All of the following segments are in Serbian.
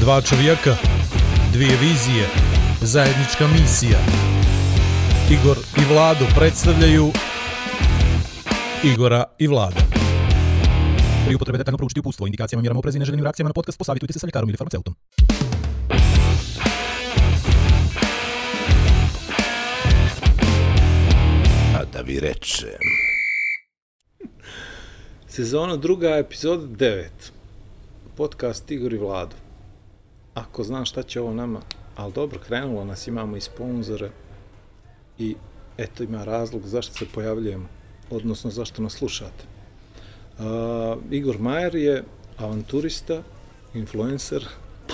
Dva čovjeka, dvije vizije, zajednička misija. Igor i Vlado predstavljaju Igora i Vlada. Pri upotrebe detaljno proučiti upustvo, indikacijama, mjerama oprezi i neželjenim reakcijama na podcast, posavitujte se sa ljekarom ili farmaceutom. A da vi rečem. Sezona druga, epizod 9. Podcast Igor i Vlado. Ako znam šta će ovo nama, ali dobro, krenulo nas, imamo i sponzore i eto ima razlog zašto se pojavljujemo, odnosno zašto nas slušate. Uh, Igor Majer je avanturista, influencer,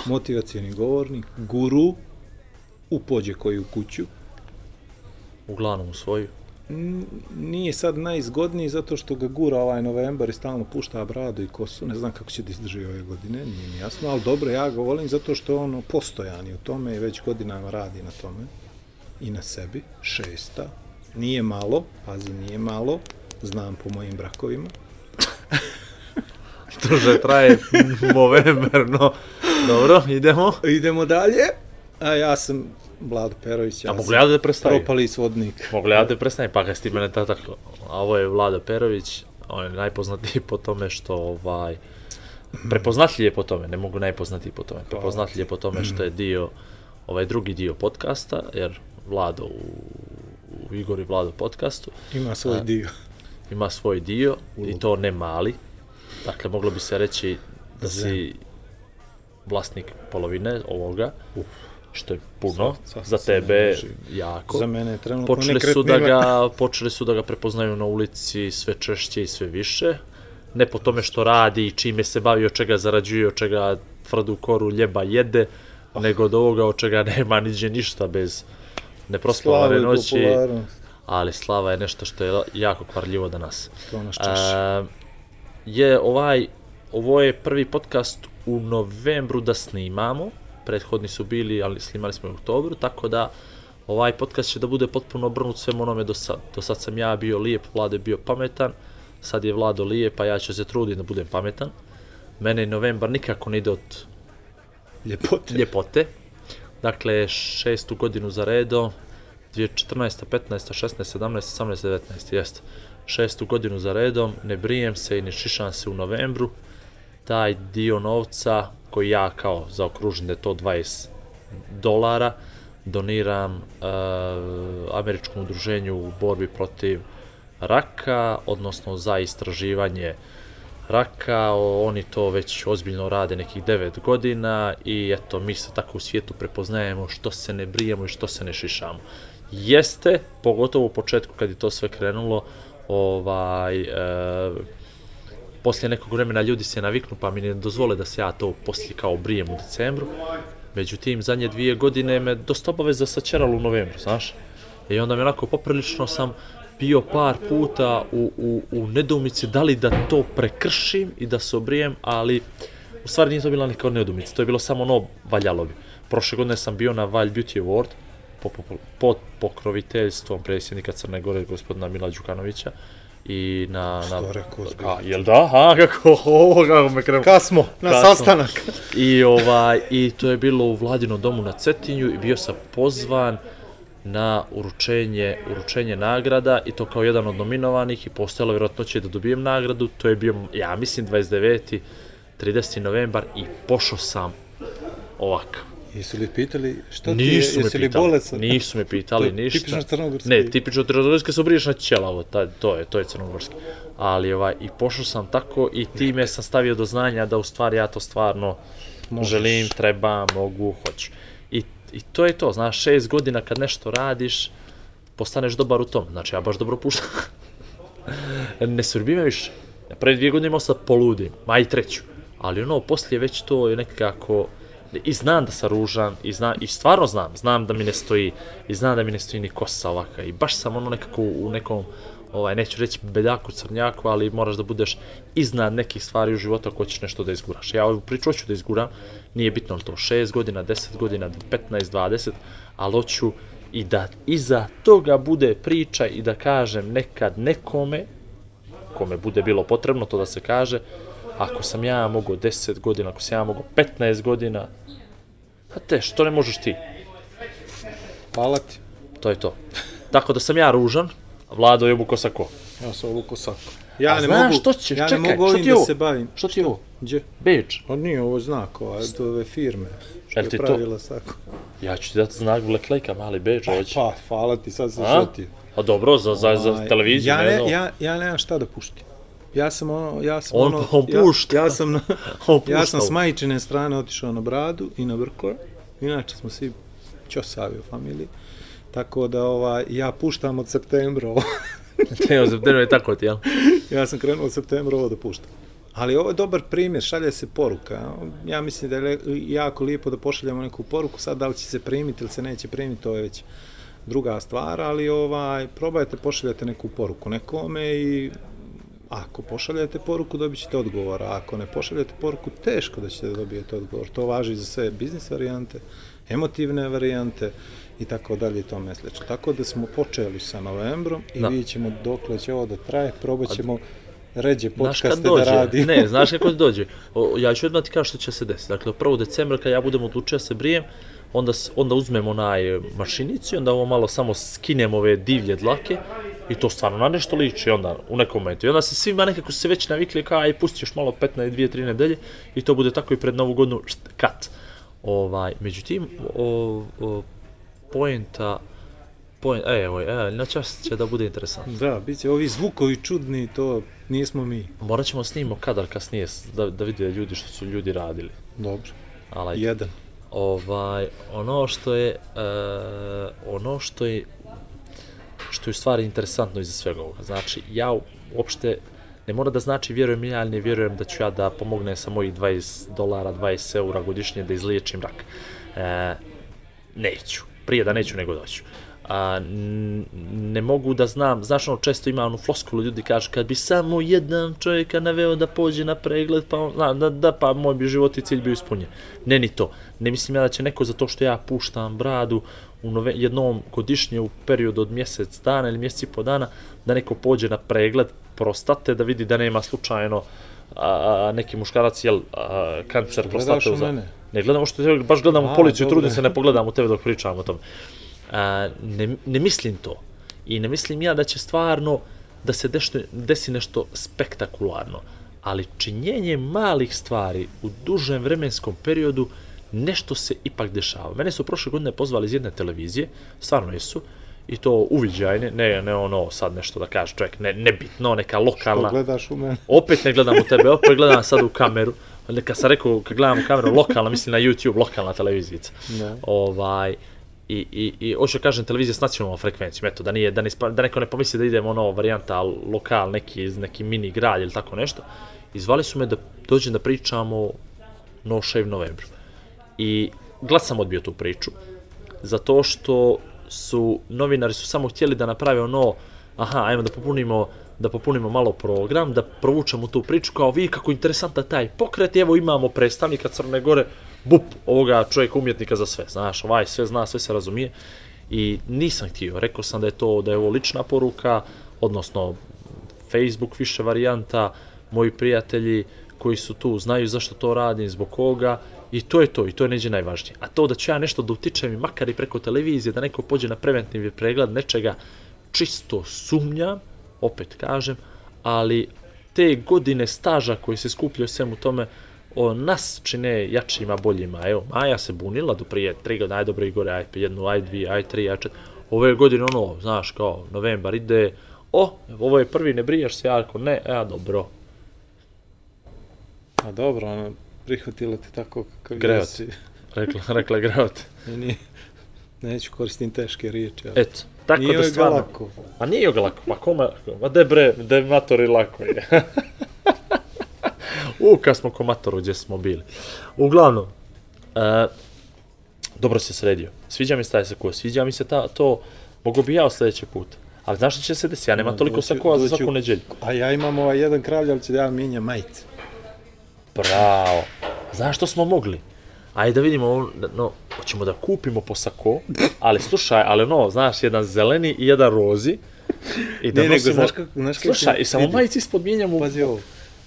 motivacijani govornik, guru, upođe koju kuću, uglavnom u svoju. Nije sad najizgodniji zato što ga gura ovaj novembar i stalno pušta bradu i kosu. Ne znam kako će da izdrži ove godine, nije mi jasno, ali dobro, ja ga volim zato što je ono postojan i u tome i već godinama radi na tome i na sebi. Šesta. Nije malo, pazi, nije malo, znam po mojim brakovima. Duže traje november, no. Dobro, idemo. Idemo dalje. A ja sam Vlado Perović, ja A mogu ja da te predstavim? propali svodnik. Mogu ja da te predstavim, pa kad si ti mene tako, a ovo je Vlada Perović, on je najpoznatiji po tome što ovaj, prepoznatljiv je po tome, ne mogu najpoznatiji po tome, prepoznatljiv je po tome što je dio, ovaj drugi dio podcasta, jer Vlado u, u Igor i Vlado podcastu. Ima svoj A, dio. ima svoj dio i to ne mali, dakle moglo bi se reći da si vlasnik polovine ovoga, što je puno, Sad- sad za tebe jako. Za mene je trenutno Počeli su da ga počeli su da ga prepoznaju na ulici sve češće i sve više. Ne po tome što radi i čime se bavi, od čega zarađuje, od čega tvrdu koru ljeba jede, nego od ovoga od čega nema niđe ništa bez neprospavane noći. Ali slava je nešto što je jako kvarljivo danas. To nas češi. E, je ovaj, ovo je prvi podcast u novembru da snimamo, prethodni su bili, ali snimali smo u oktobru, tako da ovaj podcast će da bude potpuno obrnut svem onome do sad. Do sad sam ja bio lijep, Vlado je bio pametan, sad je Vlado lijep, pa ja ću se truditi da budem pametan. Mene novembar nikako ne ide od Ljepote. ljepote. Dakle, šestu godinu za redom, 2014. 15. 16. 17. 18. 19. Jeste. Šestu godinu za redom, ne brijem se i ne šišam se u novembru. Taj dio novca koji ja kao zaokružim da je to 20 dolara, doniram uh, američkom udruženju u borbi protiv raka, odnosno za istraživanje raka, oni to već ozbiljno rade nekih 9 godina i eto, mi se tako u svijetu prepoznajemo što se ne brijemo i što se ne šišamo. Jeste, pogotovo u početku kad je to sve krenulo, ovaj, e, poslije nekog vremena ljudi se naviknu pa mi ne dozvole da se ja to poslije kao brijem u decembru. Međutim, zadnje dvije godine me dosta obaveza sačeralo u novembru, znaš? I onda mi onako poprilično sam bio par puta u, u, u nedoumici da li da to prekršim i da se obrijem, ali u stvari nije to bila neka nedoumica, to je bilo samo ono valjalo bi. Prošle godine sam bio na Valj Beauty Award po, po, pod pokroviteljstvom predsjednika Crne Gore gospodina Mila Đukanovića i na... na Što rekao, Ka, zbilja? jel da? Ha, kako, o, kako me krenuo. Kasmo, na Kasmo. sastanak. I ovaj i to je bilo u Vladinom domu na Cetinju i bio sam pozvan na uručenje, uručenje nagrada i to kao jedan od nominovanih i postojalo vjerojatnoće da dobijem nagradu. To je bio, ja mislim, 29. 30. novembar i pošao sam ovako. Jesu li pitali šta ti je, Nisu me jesi li pitali, bolecan? nisu me To pitali je ništa. tipično crnogorski. Ne, tipično crnogorski se obriješ na ćelavo, ta, to je, to je crnogorski. Ali ovaj, i pošao sam tako i time sam stavio do znanja da u stvari ja to stvarno Možeš. želim, treba, mogu, hoću. I, I to je to, znaš, šest godina kad nešto radiš, postaneš dobar u tom. Znači, ja baš dobro puštam. ne srbi me više. Pre dvije godine imao sam poludim, ma i treću. Ali ono, poslije već to je nekako... I znam da sam ružan, i, zna, i stvarno znam, znam da mi ne stoji, i znam da mi ne stoji ni kosa ovaka. I baš sam ono nekako u nekom, ovaj, neću reći bedaku, crnjaku, ali moraš da budeš iznad nekih stvari u životu ako hoćeš nešto da izguraš. Ja ovu priču hoću da izguram, nije bitno li to 6 godina, 10 godina, 15, 20, ali hoću i da iza toga bude priča i da kažem nekad nekome, kome bude bilo potrebno to da se kaže, Ako sam ja mogao 10 godina, ako sam ja mogao 15 godina, a te, što ne možeš ti? Hvala ti. To je to. Tako da sam ja ružan, a Vlado je obuko sako. Ja sam ovo kosako. Ja A ne znaš mogu, što ćeš? ja Čekaj, ne mogu ovim ti da ovo? se bavim. Što ti je ovo? Gdje? Beč. Pa nije ovo znak, ova, to je ove firme. Što je ti to- pravila sako. Ja ću ti dati znak Black Lake-a, mali beč, hoće. Pa, hvala ti, sad se šutio. A dobro, za, za, za Ovaj, televiziju, ja, ne ne, znam. ja, ja nemam šta da puštim. Ja sam ono, ja sam On- ono, on pušta. Ja, ja sam, na, ja sam s majčine strane otišao na bradu i na brkove. Inače smo svi ćosavi u familiji. Tako da ovaj, ja puštam od septembra ovo. Evo, septembra je tako ti, jel? ja sam krenuo od septembra ovo da puštam. Ali ovo je dobar primjer, šalje se poruka. Ja mislim da je le- jako lijepo da pošaljemo neku poruku, sad da li će se primiti ili se neće primiti, to je već druga stvar, ali ovaj, probajte pošaljate neku poruku nekome i ako pošaljete poruku dobit ćete odgovor, a ako ne pošaljete poruku teško da ćete da dobijete odgovor. To važi za sve biznis varijante, emotivne varijante i tako dalje i tome slično. Tako da smo počeli sa novembrom i Da. vidjet ćemo dokle će ovo da traje, probat ćemo ređe podcaste da radi. ne, znaš kako dođe. O, ja ću odmah ti kažem što će se desiti. Dakle, 1. decembra kad ja budem odlučio da se brijem, onda, onda uzmem onaj mašinicu i onda ovo malo samo skinem ove divlje dlake i to stvarno na nešto liči onda u nekom momentu. I onda se svima nekako se već navikli kao aj pusti još malo 15, 2, 3 nedelje i to bude tako i pred novu godinu št, kat. Ovaj, međutim, o, o, poenta, point, e, evo, e, na čas će da bude interesantno. Da, bit će ovi zvukovi čudni, to nismo mi. Morat ćemo snimimo kadar kasnije da, da vide ljudi što su ljudi radili. Dobro, Ali, jedan. ovaj, ono što je, uh, ono što je, što je u stvari interesantno iza svega ovoga. Znači, ja uopšte, ne mora da znači vjerujem ja ili ne vjerujem da ću ja da pomognem sa mojih 20 dolara, 20 eura godišnje da izliječim rak. E, neću. Prije da neću nego doću. A, n- ne mogu da znam, znaš ono često ima onu floskulu, ljudi kažu kad bi samo jedan čovjeka naveo da pođe na pregled, pa on, da, da, pa moj bi život i cilj bio ispunjen. Ne ni to. Ne mislim ja da će neko zato što ja puštam bradu u nove, jednom godišnje u periodu od mjesec dana ili mjesec i po dana, da neko pođe na pregled prostate, da vidi da nema slučajno a, neki muškarac, jel, a, kancer prostate. u mene? Ne gledamo što te, baš gledam u A, policiju, dobro. trudim se ne pogledam u tebe dok pričam o tome. A, ne, ne mislim to. I ne mislim ja da će stvarno da se dešto, desi nešto spektakularno. Ali činjenje malih stvari u dužem vremenskom periodu nešto se ipak dešava. Mene su prošle godine pozvali iz jedne televizije, stvarno jesu, i to uviđajne, ne, ne ono sad nešto da kaže čovjek, ne, nebitno, neka Što lokalna, gledaš u mene? opet ne gledam u tebe, opet gledam sad u kameru, kad sam rekao, kad gledam u kameru, lokalna, mislim na YouTube, lokalna televizijica. Da. Ovaj, i, i, i hoću da kažem televizija s nacionalnom frekvencijom, eto, da, nije, da, ne, da neko ne pomisli da idemo ono varijanta lokal, neki, iz neki mini grad ili tako nešto. I zvali su me da dođem da pričamo No Shave Novembru. I glas sam odbio tu priču, zato što su, novinari su samo htjeli da naprave ono, aha, ajmo da popunimo da popunimo malo program, da provučemo tu priču, kao vi kako interesantan taj pokret, evo imamo predstavnika Crne Gore, bup, ovoga čovjeka umjetnika za sve, znaš, ovaj sve zna, sve se razumije, i nisam htio, rekao sam da je to, da je ovo lična poruka, odnosno Facebook više varijanta, moji prijatelji koji su tu znaju zašto to radim, zbog koga, i to je to, i to je neđe najvažnije. A to da ću ja nešto da utičem i makar i preko televizije, da neko pođe na preventivni pregled nečega, čisto sumnjam, opet kažem, ali te godine staža koji se skupljaju svemu tome, o, nas čine jačima, boljima. Evo, Maja se bunila do prije tri godine, aj dobro Igore, aj jednu, aj dvije, aj tri, aj čet. Ove godine ono, znaš, kao, novembar ide, o, ovo je prvi, ne brijaš se, ja rekao, ne, ja dobro, A dobro, ono, prihvatila ti tako kakav Grevat. jesi. rekla, rekla gravate. I nije, neću koristim teške riječi. ali Eto, tako Nije da stvarno, lako. a nije ga lako, ma kome, ma de bre, de matori lako je. U, kad smo ko matoru gdje smo bili. Uglavnom, e, dobro se sredio. Sviđa mi se taj sako, sviđa mi se ta, to, mogu bi ja sljedeći put. Ali znaš što će se desiti, ja nemam Ma, toliko sakova za svaku neđelju. A ja imam ovaj jedan kralj, ali ću da ja mijenjam majice. Bravo. Znaš što smo mogli? Ajde da vidimo, no, hoćemo da kupimo po sako, ali slušaj, ali ono, znaš, jedan zeleni i jedan rozi. I da Ne, nego, nosimo- znaš kako- znaš kako Slušaj, i samo majici ispod mijenjamo. Pazi ovo.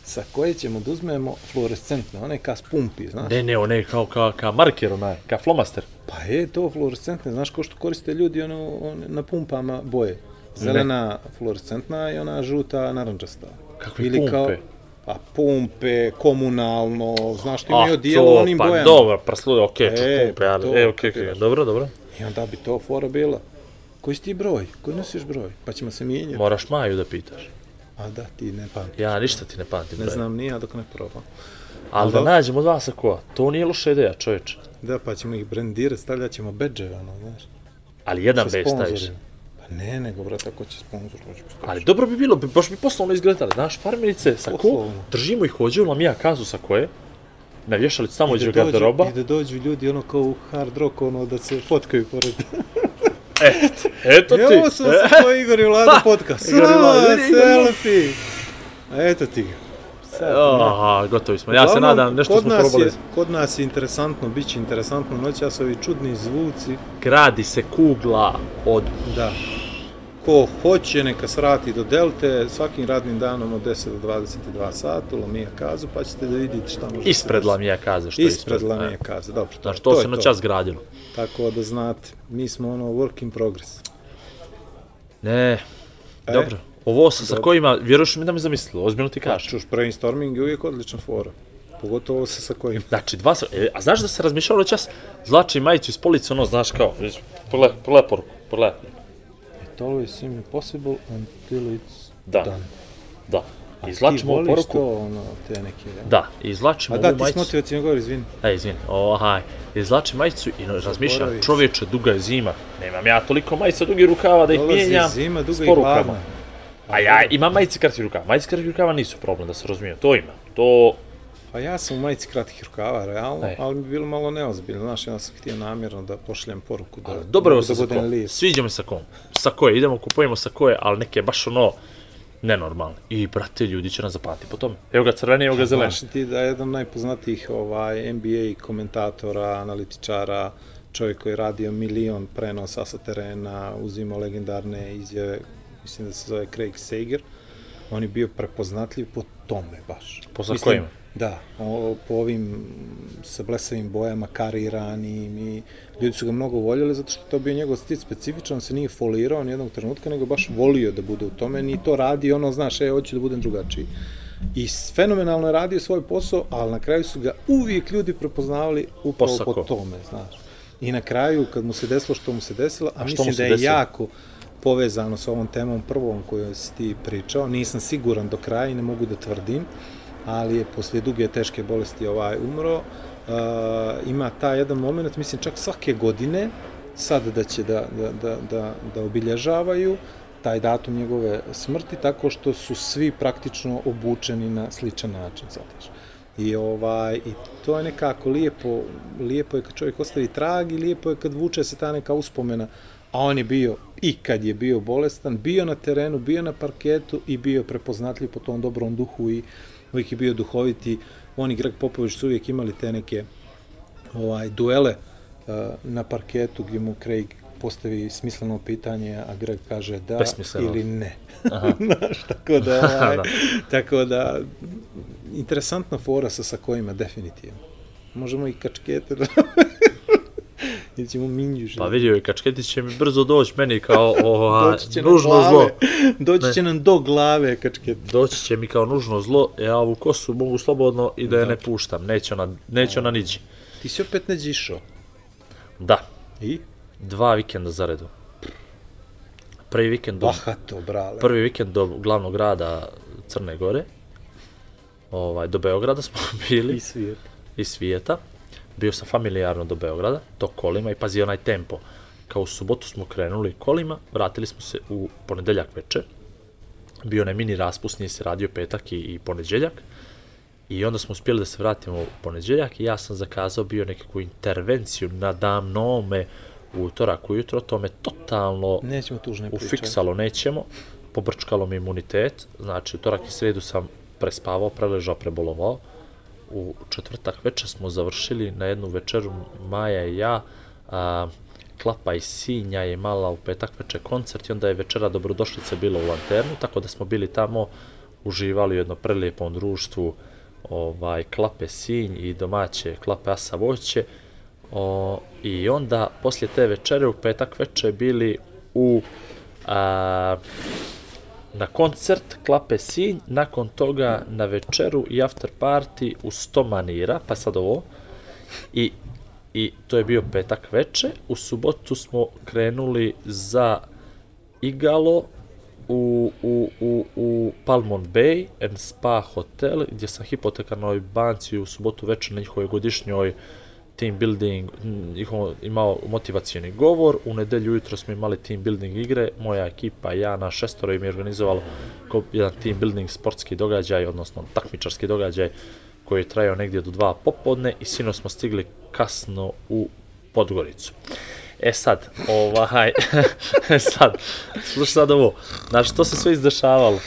sa koje ćemo da uzmemo fluorescentne, one ka s pumpi, znaš. Ne, ne, one kao, kao, kao marker, onaj, kao flomaster. Pa je to fluorescentne, znaš ko što koriste ljudi ono, one, na pumpama boje. Zelena fluorescentna i ona žuta narančasta. Kakve pumpe? Pa pumpe, komunalno, znaš što imaju odijelo onim pa, bojama. dobro, praslude, okej, E, okay, pumpe, pa ali, to, e, okej, kapiraš. okej, dobro, dobro. I onda bi to fora bila. Koji si ti broj? Koji nosiš broj? Pa ćemo se mijenjati. Moraš Maju da pitaš. A da, ti ne pamtiš. Ja ništa ti ne pamtim. Ne broj. znam ni ja dok ne probam. Ali da Dobro. nađemo dva sakoa, to nije loša ideja, čovječe. Da, pa ćemo ih brendirati, stavljat ćemo bedževe, ono, znaš. Ali jedan bez staviš. Ne, nego, brate, ako će sponsor, hoću staviti. Ali dobro bi bilo, bi- baš bi poslovno izgledali, znaš, farmerice, sako, Poslovno. držimo ih hođu, mi ja kazu sakoje, navješali tamo I iđe da dođu- garderoba, I da dođu ljudi, ono, kao u hard rock, ono, da se fotkaju pored. eto ti, Evo sam sa to Igor i Vlada podcast. Igor i Vlada, selfie. Eto ti ga. Aha, gotovi smo. Ja se nadam, nešto smo probali. Je, kod nas je interesantno, bit će interesantno noćas ovi čudni zvuci. Gradi se kugla od... Da. Ko hoće, neka srati do Delte, svakim radnim danom od 10 do 22 sata, u Lamija kazu, pa ćete da vidite šta može se Ispred. Lamija kaze, što je Ispred Lamija e. kaze, dobro. Znaš, je- to, se je na čas gradilo. Tako da znate, mi smo ono work in progress. Ne, E, dobro. Ovo sa, sa kojima, vjeruješ mi da mi zamislilo, ozbiljno ti kažem. čuš, brainstorming je uvijek odlična fora. Pogotovo sa sa kojim. Znači, dva sa... E, a znaš da se razmišljalo čas, zlači majicu iz police, ono, znaš kao, pogledaj poruku, pogledaj. It always seems impossible until it's Da. done. Da. A Izvlačimo ovu poruku. to, ono, te neke... Da, izvlačimo A da, ti si majicu. motivacijno govor, izvini. E, izvini, ohaj, izvlačim majicu i razmišljam, čovječe, duga je zima, nemam ja toliko majica dugi rukava da ih Dolazi mijenjam zima, duga s i porukama. A ja imam majice kratkih rukava, majice kratkih rukava nisu problem, da se razumije, to ima, to... Pa ja sam u majici kratkih rukava, realno, E. ali mi je bilo malo neozbiljno. Znaš, ja sam htio namjerno da pošljem poruku da, Dobro je da sa budem sakom, lijep. sviđa mi sakom, sakoje, idemo kupujemo sakoje, ali neke baš ono, nenormalne. I, brate, ljudi će nas zapamati po tome. Evo ga crveni, evo ga zeleni. Znaš ti da je jedan najpoznatijih ovaj, NBA komentatora, analitičara, čovjek koji je radio milion prenosa sa terena, uzimao legendarne izjave, mislim da se zove Craig Sager, on je bio prepoznatljiv po tome baš. Po Mislim, sakojima? Da, o, po ovim sa blesavim bojama, kariranim i ljudi su ga mnogo voljeli zato što to bio njegov stil specifičan, on se nije folirao ni jednog trenutka, nego baš volio da bude u tome, ni to radi, ono, znaš, e, hoću da budem drugačiji. I fenomenalno je radio svoj posao, ali na kraju su ga uvijek ljudi prepoznavali upravo po, Posako. tome, znaš. I na kraju, kad mu se desilo što mu se desilo, a, A mislim da je desilo? jako povezano s ovom temom prvom koju si ti pričao, nisam siguran do kraja i ne mogu da tvrdim, ali je poslije duge teške bolesti ovaj umro. Uh, ima taj jedan moment, mislim čak svake godine, sad da će da, da, da, da, da obilježavaju taj datum njegove smrti, tako što su svi praktično obučeni na sličan način, shvataš. I, ovaj, I to je nekako lijepo, lijepo je kad čovjek ostavi trag i lijepo je kad vuče se ta neka uspomena, a on je bio i kad je bio bolestan, bio na terenu, bio na parketu i bio prepoznatljiv po tom dobrom duhu i uvijek je bio duhoviti. On i Greg Popović su uvijek imali te neke ovaj, duele uh, na parketu gdje mu Craig postavi smisleno pitanje, a Greg kaže da Besmisleno. ili ne. Aha. Znaš, tako da, ovaj, Da. tako da, interesantna fora sa sakojima, definitivno. Možemo i kačkete da... Ili ćemo minjuš. Pa vidio je, kačketi će mi brzo doći meni kao nam nužno zlo. Doći Ne. će nam do glave kačkete. Doći će mi kao nužno zlo, ja ovu kosu mogu slobodno i da je ne puštam, neće ona, neće ona niđi. Ti si opet neđe išao. Da, I? dva vikenda za redu. Prvi vikend do, Bahato, brale. prvi vikend do glavnog grada Crne Gore. Ovaj, do Beograda smo bili. I svijet. iz svijeta. Bio sam familijarno do Beograda, to kolima i pazi onaj tempo. Kao u subotu smo krenuli kolima, vratili smo se u ponedeljak večer. Bio onaj mini raspust, nije se radio petak i, i ponedeljak. I onda smo uspjeli da se vratimo u ponedeljak i ja sam zakazao bio nekakvu intervenciju na damnome u utorak ujutro, to me totalno Nećemo tužne priče. ufiksalo nećemo, pobrčkalo mi imunitet, znači utorak i sredu sam prespavao, preležao, prebolovao. U četvrtak večer smo završili na jednu večeru Maja i ja, a, Klapa i Sinja je imala u petak večer koncert i onda je večera dobrodošlice bila u Lanternu, tako da smo bili tamo uživali u jednom prelijepom društvu ovaj, klape Sinj i domaće klape Asa Voće. O, I onda, poslije te večere, u petak večer bili u a, na koncert Klape Sinj, nakon toga na večeru i after party u 100 manira, pa sad ovo. I, I to je bio petak veče. U subotu smo krenuli za Igalo u, u, u, u Palmon Bay and Spa Hotel, gdje sam hipotekarnoj banci u subotu večer na njihovoj godišnjoj team building, imao motivacijeni govor, u nedelju ujutro smo imali team building igre, moja ekipa, ja, na šestoro im je organizovalo jedan team building sportski događaj, odnosno takmičarski događaj koji je trajao negdje do dva popodne i sino smo stigli kasno u Podgoricu. E sad, ovaj, e sad, slušaj sad ovo, znaš, što se sve izdešavalo?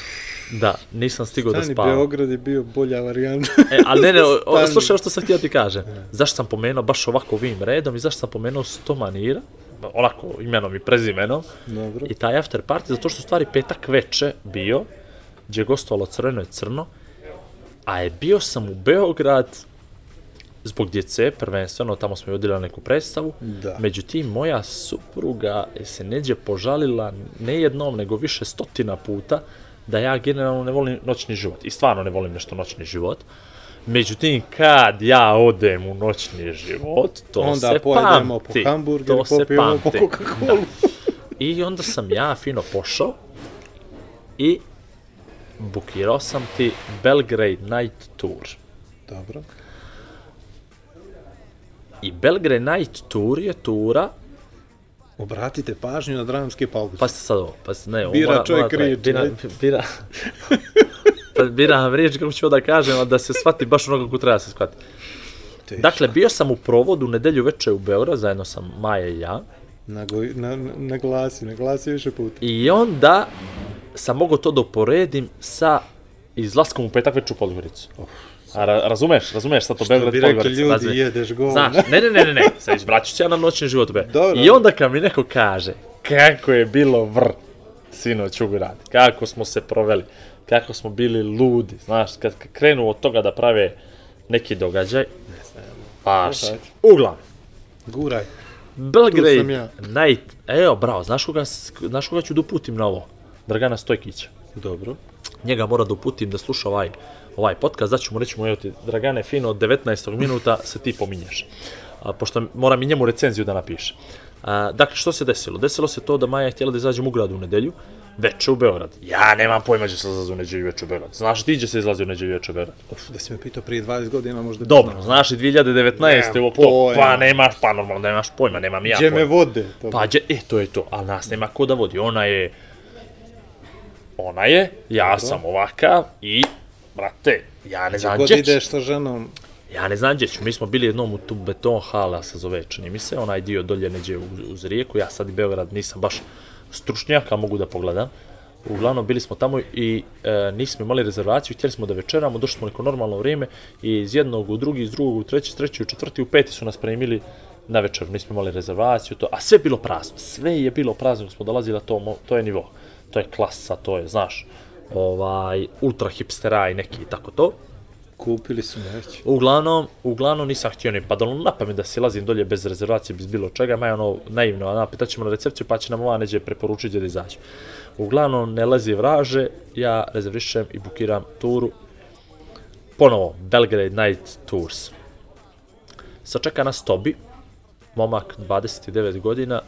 Da, nisam stigao da spavam. Beograd je bio bolja varijanta. E, ali ne, ne, o, slušaj što sam htio ti kažem. Zašto sam pomenuo baš ovako ovim redom i zašto sam pomenuo sto manira, onako imenom i prezimenom, Dobro. i taj after party, zato što stvari petak veče bio, gdje je gostovalo Crveno i Crno, a je bio sam u Beograd zbog djece, prvenstveno, tamo smo i odjeli neku predstavu. Da. Međutim, moja supruga se neđe požalila ne jednom, nego više stotina puta da ja generalno ne volim noćni život. I stvarno ne volim nešto noćni život. Međutim, kad ja odem u noćni život, to Onda se pojedemo po pamti. hamburgeru, to se popijemo po pamti. Coca-Colu. I onda sam ja fino pošao i bukirao sam ti Belgrade Night Tour. Dobro. I Belgrade Night Tour je tura, Obratite pažnju na dramske pauze. pa sad ovo, pa ne, ovo Bira mora, čovjek mora, riječi, bira, bira, pa biram riječ kako ću da kažem, a da se shvati baš onako kako treba se shvati. Teško. Dakle, bio sam u provodu nedelju veče u Beograd, zajedno sam Maja i ja, Nago- na, na, naglasi, naglasi više puta. i onda sam mogao to da uporedim sa izlaskom u petak večer u Podgoricu. A ra, razumeš, razumeš sad to Što Beograd bi rekli Podgorica, ljudi, jedeš govna. Znaš, ne, ne, ne, ne, ne, sad vraću se ja na noćni život u Beograd. Dobro. I onda kad mi neko kaže kako je bilo vr, sinoć u grad, kako smo se proveli, kako smo bili ludi, znaš, kad krenu od toga da prave neki događaj, ne znam, baš, uglavnom, Guraj. Belgrade ja. Night, evo, bravo, znaš koga, znaš koga ću da uputim na ovo? Dragana Stojkića. Dobro. Njega mora da uputim da sluša ovaj, ovaj podcast, da ću mu reći mu, evo ti, Dragane, fino, od 19. minuta se ti pominješ. A, pošto moram i njemu recenziju da napiše. A, dakle, što se desilo? Desilo se to da Maja je htjela da izađem u gradu u nedelju, veče u Beograd. Ja nemam pojma gdje se izlazi u nedelju veče u Beograd. Znaš ti gdje se izlazi u nedelju veče u Beograd? Uf, da si me pitao prije 20 godina možda Dobro, znaš i 2019. Nemam ovo to, pojma. pa nemaš, pa normalno nemaš pojma, nemam ja Gdje me vode? To Pa, dje, e, to je to, ali nas nema ko da vodi, ona je, ona je, ja sam ovakav i, brate, ja ne znam gdje ideš sa ženom, ja ne znam gdje ću, mi smo bili jednom u tu beton hala se zove, čini mi se, onaj dio dolje neđe uz, uz rijeku, ja sad i Beograd nisam baš stručnjak, a mogu da pogledam, Uglavnom bili smo tamo i e, nismo imali rezervaciju, htjeli smo da večeramo, došli smo neko normalno vrijeme i iz jednog u drugi, iz drugog u treći, iz treći u četvrti, u peti su nas primili na večer, nismo imali rezervaciju, to, a sve je bilo prazno, sve je bilo prazno, smo dolazili, a to, to je nivo, to je klasa, to je, znaš, ovaj, ultra hipstera i neki i tako to. kupili su me već. Uglavnom, uglavnom nisam htio ni padalo na pamet da silazim dolje bez rezervacije, bez bilo čega, ma je ono naivno, a pitat ćemo na recepciju pa će nam ova neđe preporučiti da izađe. Uglavnom, ne lezi vraže, ja rezervišem i bukiram turu. Ponovo, Belgrade Night Tours. Sačeka nas Tobi, momak 29 godina,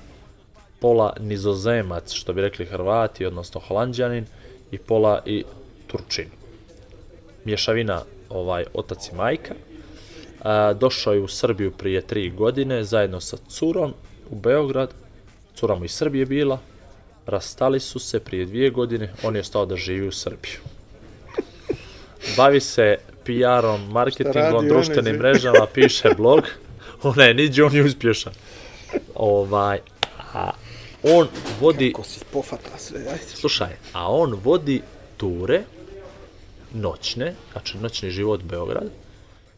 pola nizozemac, što bi rekli Hrvati, odnosno holandjanin, i pola i Turčin mješavina ovaj otac i majka. A, došao je u Srbiju prije tri godine zajedno sa curom u Beograd. Cura mu iz Srbije bila. Rastali su se prije dvije godine. On je stao da živi u Srbiju. Bavi se PR-om, marketingom, društvenim mrežama, piše blog. Ona je niđe, on je uspješan. Ovaj, a on vodi Ko si pofata sve, ajde. Slušaj, a on vodi ture noćne, znači noćni život Beograd,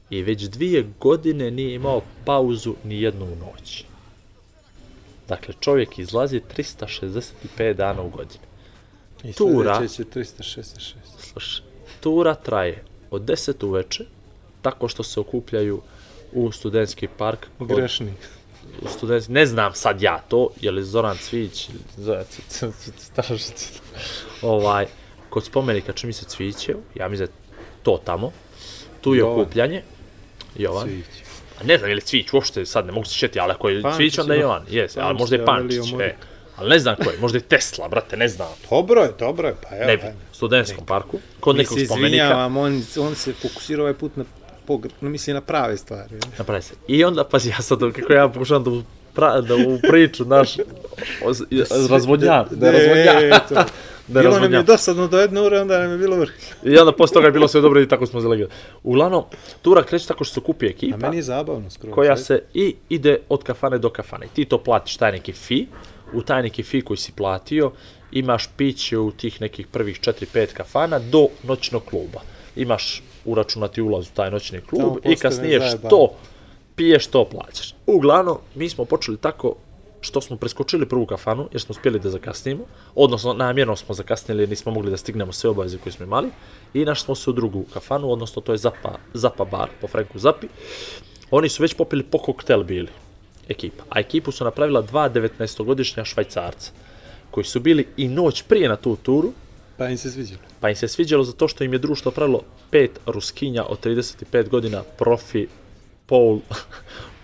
i već dvije godine nije imao pauzu ni jednu noć. Dakle, čovjek izlazi 365 dana u godini. I Tura. će 366. Slušaj, tura traje od 10 uveče, tako što se okupljaju u studentski park. kod- Studentski, ne znam sad ja to, je li Zoran Cvić, Zoran Cvić, ovaj, kod spomenika čini mi se Cvićev, ja mislim da to tamo, tu je Jovan. okupljanje, Jovan, Cvić. a ne znam je li Cvić, uopšte sad ne mogu se šeti, ali ako je Pančić Cvić, onda je. Jovan, jes, ali možda je Pančić, e, ali ne znam ko je, možda je Tesla, brate, ne znam, Dobro je, dobro je, pa evo. ne bi, u studentskom parku, kod Mi nekog se spomenika, izvinjavam, on, on se fokusira ovaj put na pogr... no, mislim na prave stvari. napravi se. I onda, pazi, ja sad, kako ja pokušavam da pra, da u priču, naš, oz- razvodnjam, da razvodnjam. E, to. Da bilo nam je razvodnjam. dosadno do jedne ure, onda nam je bilo vrh. I onda posle toga je bilo sve dobro i tako smo zalegli. Uglavnom, tura kreće tako što se kupi A ekipa meni je zabavno skroz. koja e. se i ide od kafane do kafane. Ti to platiš taj neki fi, u taj neki fi koji si platio imaš piće u tih nekih prvih 4-5 kafana do noćnog kluba. Imaš uračunati ulaz u taj noćni klub i kasnije što piješ, to plaćaš. Uglavnom, mi smo počeli tako što smo preskočili prvu kafanu, jer smo uspjeli da zakasnimo, odnosno namjerno smo zakasnili jer nismo mogli da stignemo sve obaveze koje smo imali, i našli smo se u drugu kafanu, odnosno to je Zapa, Zapa bar po Franku Zapi. Oni su već popili po koktel bili, ekipa. A ekipu su napravila dva 19-godišnja švajcarca, koji su bili i noć prije na tu turu, Pa im se sviđalo. pa im se sviđalo zato što im je društvo pravilo pet ruskinja od 35 godina profi pole,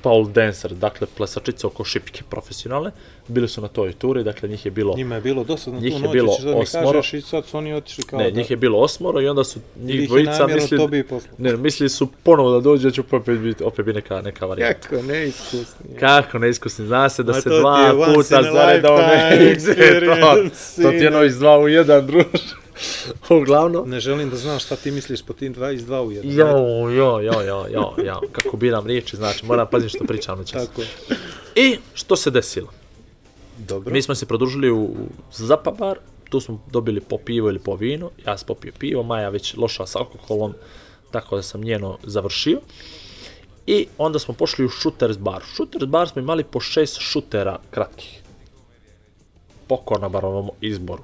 pole dancer, dakle plesačice oko šipke profesionalne, bili su na toj turi, dakle njih je bilo Njima je bilo dosadno Njih tu je noć, bilo ćeš da mi osmoro. kažeš i sad su oni otišli kao ne, da... njih je bilo osmoro i onda su ili njih ih je dvojica mislili, to bi ne, mislili su ponovo da dođe, da će opet biti, opet biti neka, neka varijanta. Kako neiskusni. Kako neiskusni, zna se da Ma se dva puta lifetime ne to, to ti je ono iz dva u jedan, druž. Uglavnom, Ne želim da znaš šta ti misliš po tim dva iz dva u jedan. Jo, jo, jo, jo, jo, jo, kako biram riječi, znači moram paziti što pričam noćas. Tako je. I što se desilo? Dobro. Mi smo se produžili u Zapa bar, tu smo dobili po pivo ili po vinu, ja sam popio pivo, Maja već loša s alkoholom, tako da sam njeno završio. I onda smo pošli u Shooters bar. Shooters bar smo imali po šest šutera kratkih. Poko na barovom izboru.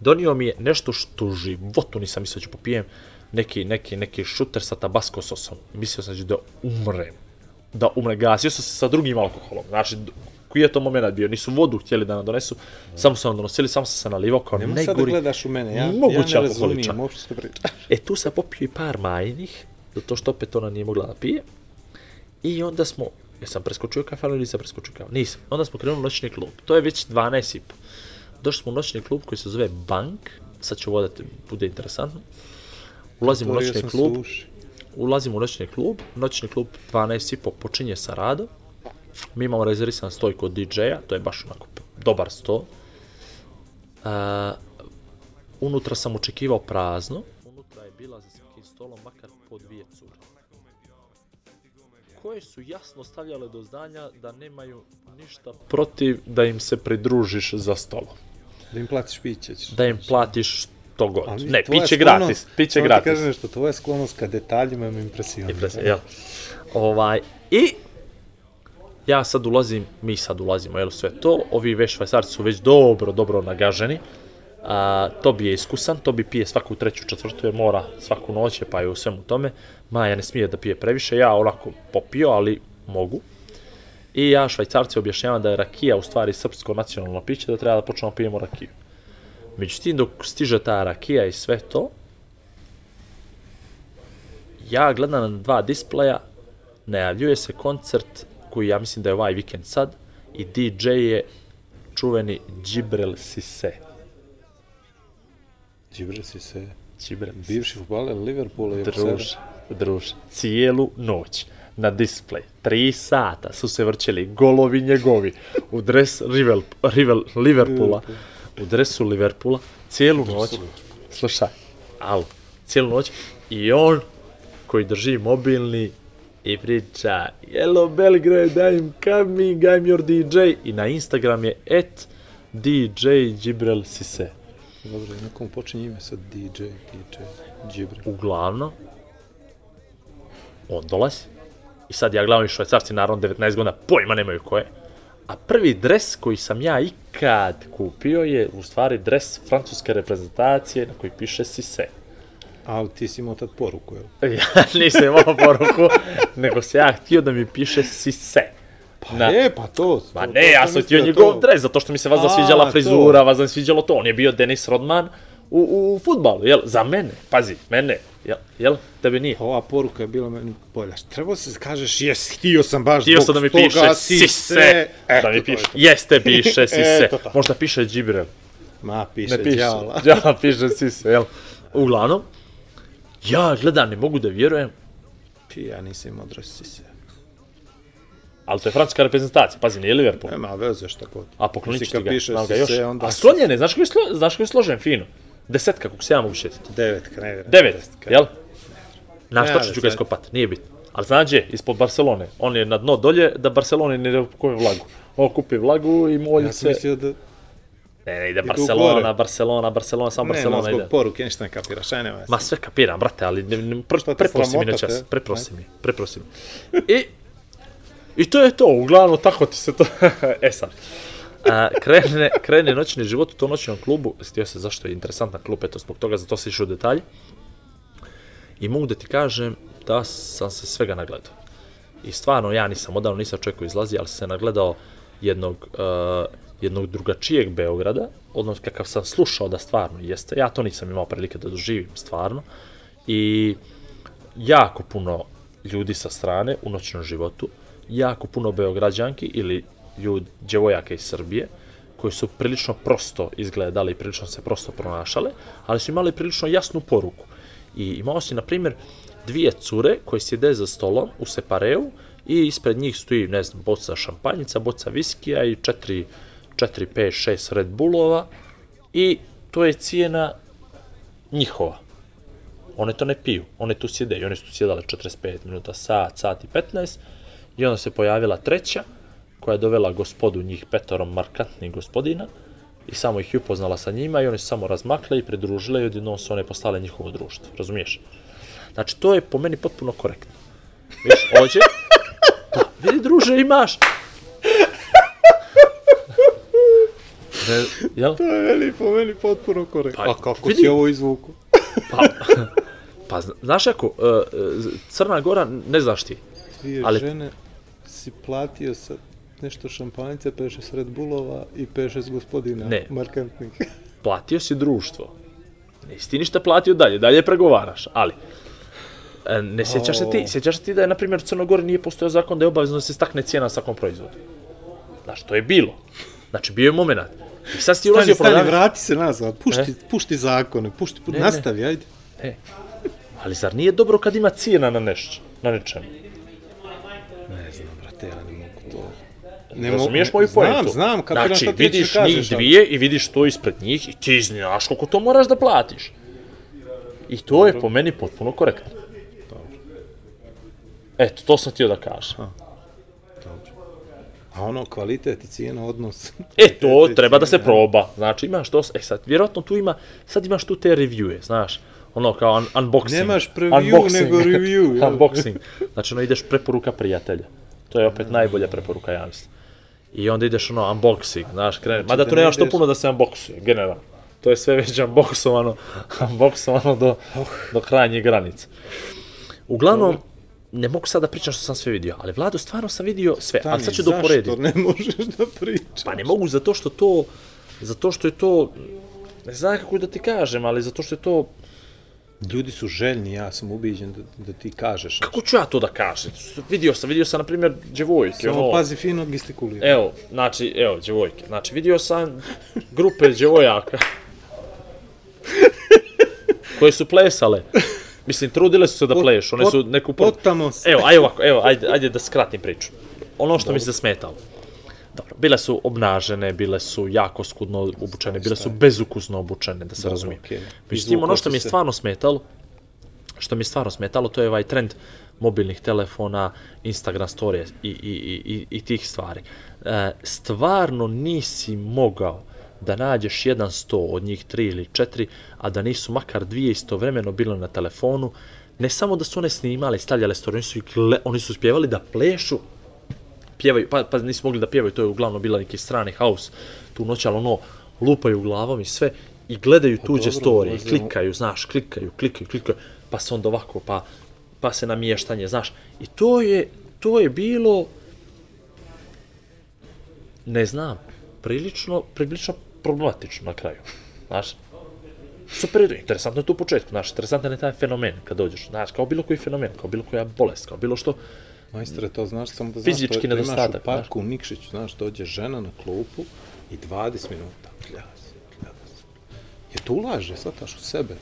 Donio mi je nešto što u životu nisam mislio da ću popijem, neki, neki, neki šuter sa tabasco sosom. Mislio sam da ću da umrem. Da umrem, gasio sam se sa drugim alkoholom. Znači, koji je to moment bio? Nisu vodu htjeli da nam donesu, samo su nam donosili, samo sam se nalivao kao Nemoj sad da najgori. gledaš u mene, ja, mogući ja ne razumijem uopšte što pričaš. E tu sam popio i par majnih, zato što opet ona nije mogla da pije. I onda smo, jesam preskočio kafanu ili nisam preskočio kafanu? Nisam. Onda smo krenuli u noćni klub. To je već 12 i po. Došli smo u noćni klub koji se zove Bank. Sad da te bude interesantno. Ulazimo u noćni klub. suši. Ulazimo u noćni klub. Noćni klub 12 i po počinje sa radom. Mi imamo rezervisan stoj kod DJ-a, to je baš onako dobar sto. Uh, unutra sam očekivao prazno. Unutra je bila za svakim stolom makar po dvije cure. Koje su jasno stavljale do znanja da nemaju ništa protiv da im se pridružiš za stolom. Da im platiš piće. ćeš. Da im platiš što god. Ali Ne, piće gratis. Piće samo ti gratis. kažem nešto, tvoja sklonost ka detaljima me impresionira. Impresija, jel? Ovaj, i ja sad ulazim, mi sad ulazimo, jel, sve to, ovi već švajcarci su već dobro, dobro nagaženi, a, to bi je iskusan, to bi pije svaku treću, četvrtu, jer mora svaku noć, pa je u svemu tome, Maja ne smije da pije previše, ja onako popio, ali mogu. I ja švajcarci objašnjavam da je rakija u stvari srpsko nacionalno piće, da treba da počnemo da pijemo rakiju. Međutim, dok stiže ta rakija i sve to, ja gledam na dva displeja, najavljuje se koncert koji ja mislim da je ovaj vikend sad i DJ je čuveni Džibrel Sise. Džibril si se, Džibrel bivši futbaler Liverpoola i druž, druž, cijelu noć na display, tri sata su se vrćeli golovi njegovi u dres Rivel, Rivel, Liverpoola, u dresu Liverpoola, cijelu noć, slušaj, alo, cijelu noć i on koji drži mobilni i priča Hello Belgrade, I'm coming, I'm your DJ i na Instagram je at DJ Džibrel Sise. Dobro, i nekom počinje ime sad DJ, DJ, Džibril. uglavnom, on dolazi. I sad ja gledam i švajcarci, naravno 19 godina, pojma nemaju ko je. A prvi dres koji sam ja ikad kupio je u stvari dres francuske reprezentacije na koji piše Sise. Ali ti si imao tad poruku, jel? Ja nisam imao poruku, nego se ja htio da mi piše Sise. Pa Na- je, pa to. To- ne, to ja sam htio njegov to. dres, zato što mi se vas sviđala to. frizura, vas sviđalo to. On je bio Denis Rodman u, u futbalu, jel? Za mene, pazi, mene, jel? jel? Tebe nije. Ova poruka je bila meni bolja. Trebao se kažeš, jes, htio sam baš Htio zbog sam da mi toga, piše Sise. Sise, Eto, da mi piše, jeste piše Eto tako. možda piše Džibril. Ma, piše, Ne piše, đavola. đavola piše Sise, jel? Uglavnom, ja gledam, ne mogu da vjerujem, Pi, ja nisam imao dres Sise. ali to je francuska reprezentacija, pazi, nije Liverpool. Nema veze šta god. A poklonit ću ti ga, piše ga još. Onda A slonjen je, znaš je, slo, znaš kako je složen fino? Десетка, колку сега могу шетите? Деветка, не девет. Девет, јел? Наш ќе Чукајско пат, не е бит. Али знаје, испод Барселоне, он е на дно доле, да Барселоне не купи влагу. Он купи влагу и моли се... Да... Не, не, иде Барселона, Барселона, Барселона, само Барселона иде. Не, поруки, ништо не капираш, ај нема. Ма све капирам, брате, али не, не, препроси ми на час, препроси ми, препроси ми. И, и тоа е тоа, углавно тако ти се тоа. е сад. A, krene, krene noćni život u tom noćnom klubu, stio se zašto je interesantan klub, eto zbog toga, zato se išao u detalje. I mogu da ti kažem da sam se svega nagledao. I stvarno, ja nisam odavno, nisam čovjek koji izlazi, ali sam se nagledao jednog, uh, jednog drugačijeg Beograda, odnosno kakav sam slušao da stvarno jeste. Ja to nisam imao prilike da doživim stvarno. I jako puno ljudi sa strane u noćnom životu, jako puno beograđanki ili ljudi, djevojaka iz Srbije, koji su prilično prosto izgledali i prilično se prosto pronašale, ali su imali prilično jasnu poruku. I imao si, na primjer, dvije cure koje sjede za stolom u separeu i ispred njih stoji, ne znam, boca šampanjica, boca viskija i 4, 4 5, 6 Red Bullova i to je cijena njihova. One to ne piju, one tu sjede i one su tu sjedale 45 minuta, sat, sat i 15 i onda se pojavila treća koja je dovela gospodu njih petorom markantnih gospodina i samo ih je upoznala sa njima i oni su samo razmakle i pridružile i odjednom su one postale njihovo društvo, razumiješ? Znači, to je po meni potpuno korektno. Viš, ođe, pa, vidi druže, imaš. Ne, jel? To je meni, po meni potpuno korektno. Pa, A kako vidi. si ovo izvuku? Pa, pa zna- znaš ako, uh, uh, Crna Gora, ne znaš ti, Dvije Ali- žene si platio sa nešto šampanice, 5-6 Red Bullova i 5-6 gospodina Ne. markantnih. platio si društvo. Nisi ti ništa platio dalje, dalje pregovaraš, ali e, ne sjećaš se ti, sjećaš se ti da je, na primjer, u Crnoj Gori nije postojao zakon da je obavezno da se stakne cijena svakom proizvodu. Znaš, to je bilo. Znači, bio je moment. I sad si ulazio Stani, stani, vrati se nazad, pušti, E? pušti zakone, pušti, pu... Ne, nastavi, ajde. E, ali zar nije dobro kad ima cijena na nešto, na nečemu? Ne Razumiješ moju Znam, poentu? znam, kapiram znači, šta ti vidiš da kažeš, njih ali- dvije i vidiš to ispred njih i ti znaš koliko to moraš da platiš. I to je po meni potpuno korektno. Eto, to sam htio da kažem. A ono, kvalitet i cijena, odnos. E, to treba da se cijena. proba. Znači, imaš to, e sad, vjerojatno tu ima, sad imaš tu te reviewe, znaš, ono kao un, unboxing. Nemaš preview, nego review, unboxing. Znači, ono, ideš preporuka prijatelja. To je opet najbolja preporuka, ja mislim. I onda ideš, ono, unboxing, znaš, krene. Mada da tu ne nemaš to ideš- puno da se unboxuje, generalno. To je sve već unboxovano, unboxovano do, do krajnjih granica. Uglavnom, ne mogu sad da pričam što sam sve vidio, ali Vlado, stvarno sam vidio sve, ali sad ću da uporedim. Zašto ne možeš da pričaš? Pa ne mogu zato što to, zato što je to, ne znam kako da ti kažem, ali zato što je to, Ljudi su željni, ja sam ubiđen da, da ti kažeš. kako ću ja to da kažem? Vidio sam, vidio sam, na primjer, djevojke, Samo ono, pazi fino gestikulira. evo, znači, evo, djevojke, znači, vidio sam grupe djevojaka koje su plesale. Mislim, trudile su se da Pot- pleš, one su neku... por- potamo se. Evo, ajde ovako, evo, ajde, ajde da skratim priču. Ono što mi se smetalo. Dobro, bile su obnažene, bile su jako skudno obučene, bile su bezukusno obučene, da se razumije. okej. Međutim, ono što mi je stvarno smetalo, što mi je stvarno smetalo, to je ovaj trend mobilnih telefona, Instagram stories i, i, i, i, tih stvari. E, stvarno nisi mogao da nađeš jedan sto od njih tri ili četiri, a da nisu makar dvije istovremeno bile na telefonu, ne samo da su one snimale i stavljale story, oni su, oni su spjevali da plešu, pjevaju, pa, pa nisu mogli da pjevaju, to je uglavnom bila neki strani house, tu noć, ali ono, lupaju glavom i sve, i gledaju tuđe storije, klikaju, znaš, klikaju, klikaju, klikaju, pa se onda ovako, pa, pa se namještanje, znaš. I to je, to je bilo, ne znam, prilično, prilično problematično na kraju, znaš. Super, interesantno je to u početku, znaš, interesantan je taj fenomen kad dođeš, znaš, kao bilo koji fenomen, kao bilo koja bolest, kao bilo što, Majstore, to znaš samo da Fizički znaš, to, da imaš u parku u Nikšiću, znaš, dođe žena na klupu i 20 minuta kljas, kljas. Je to ulaže, svataš u sebe.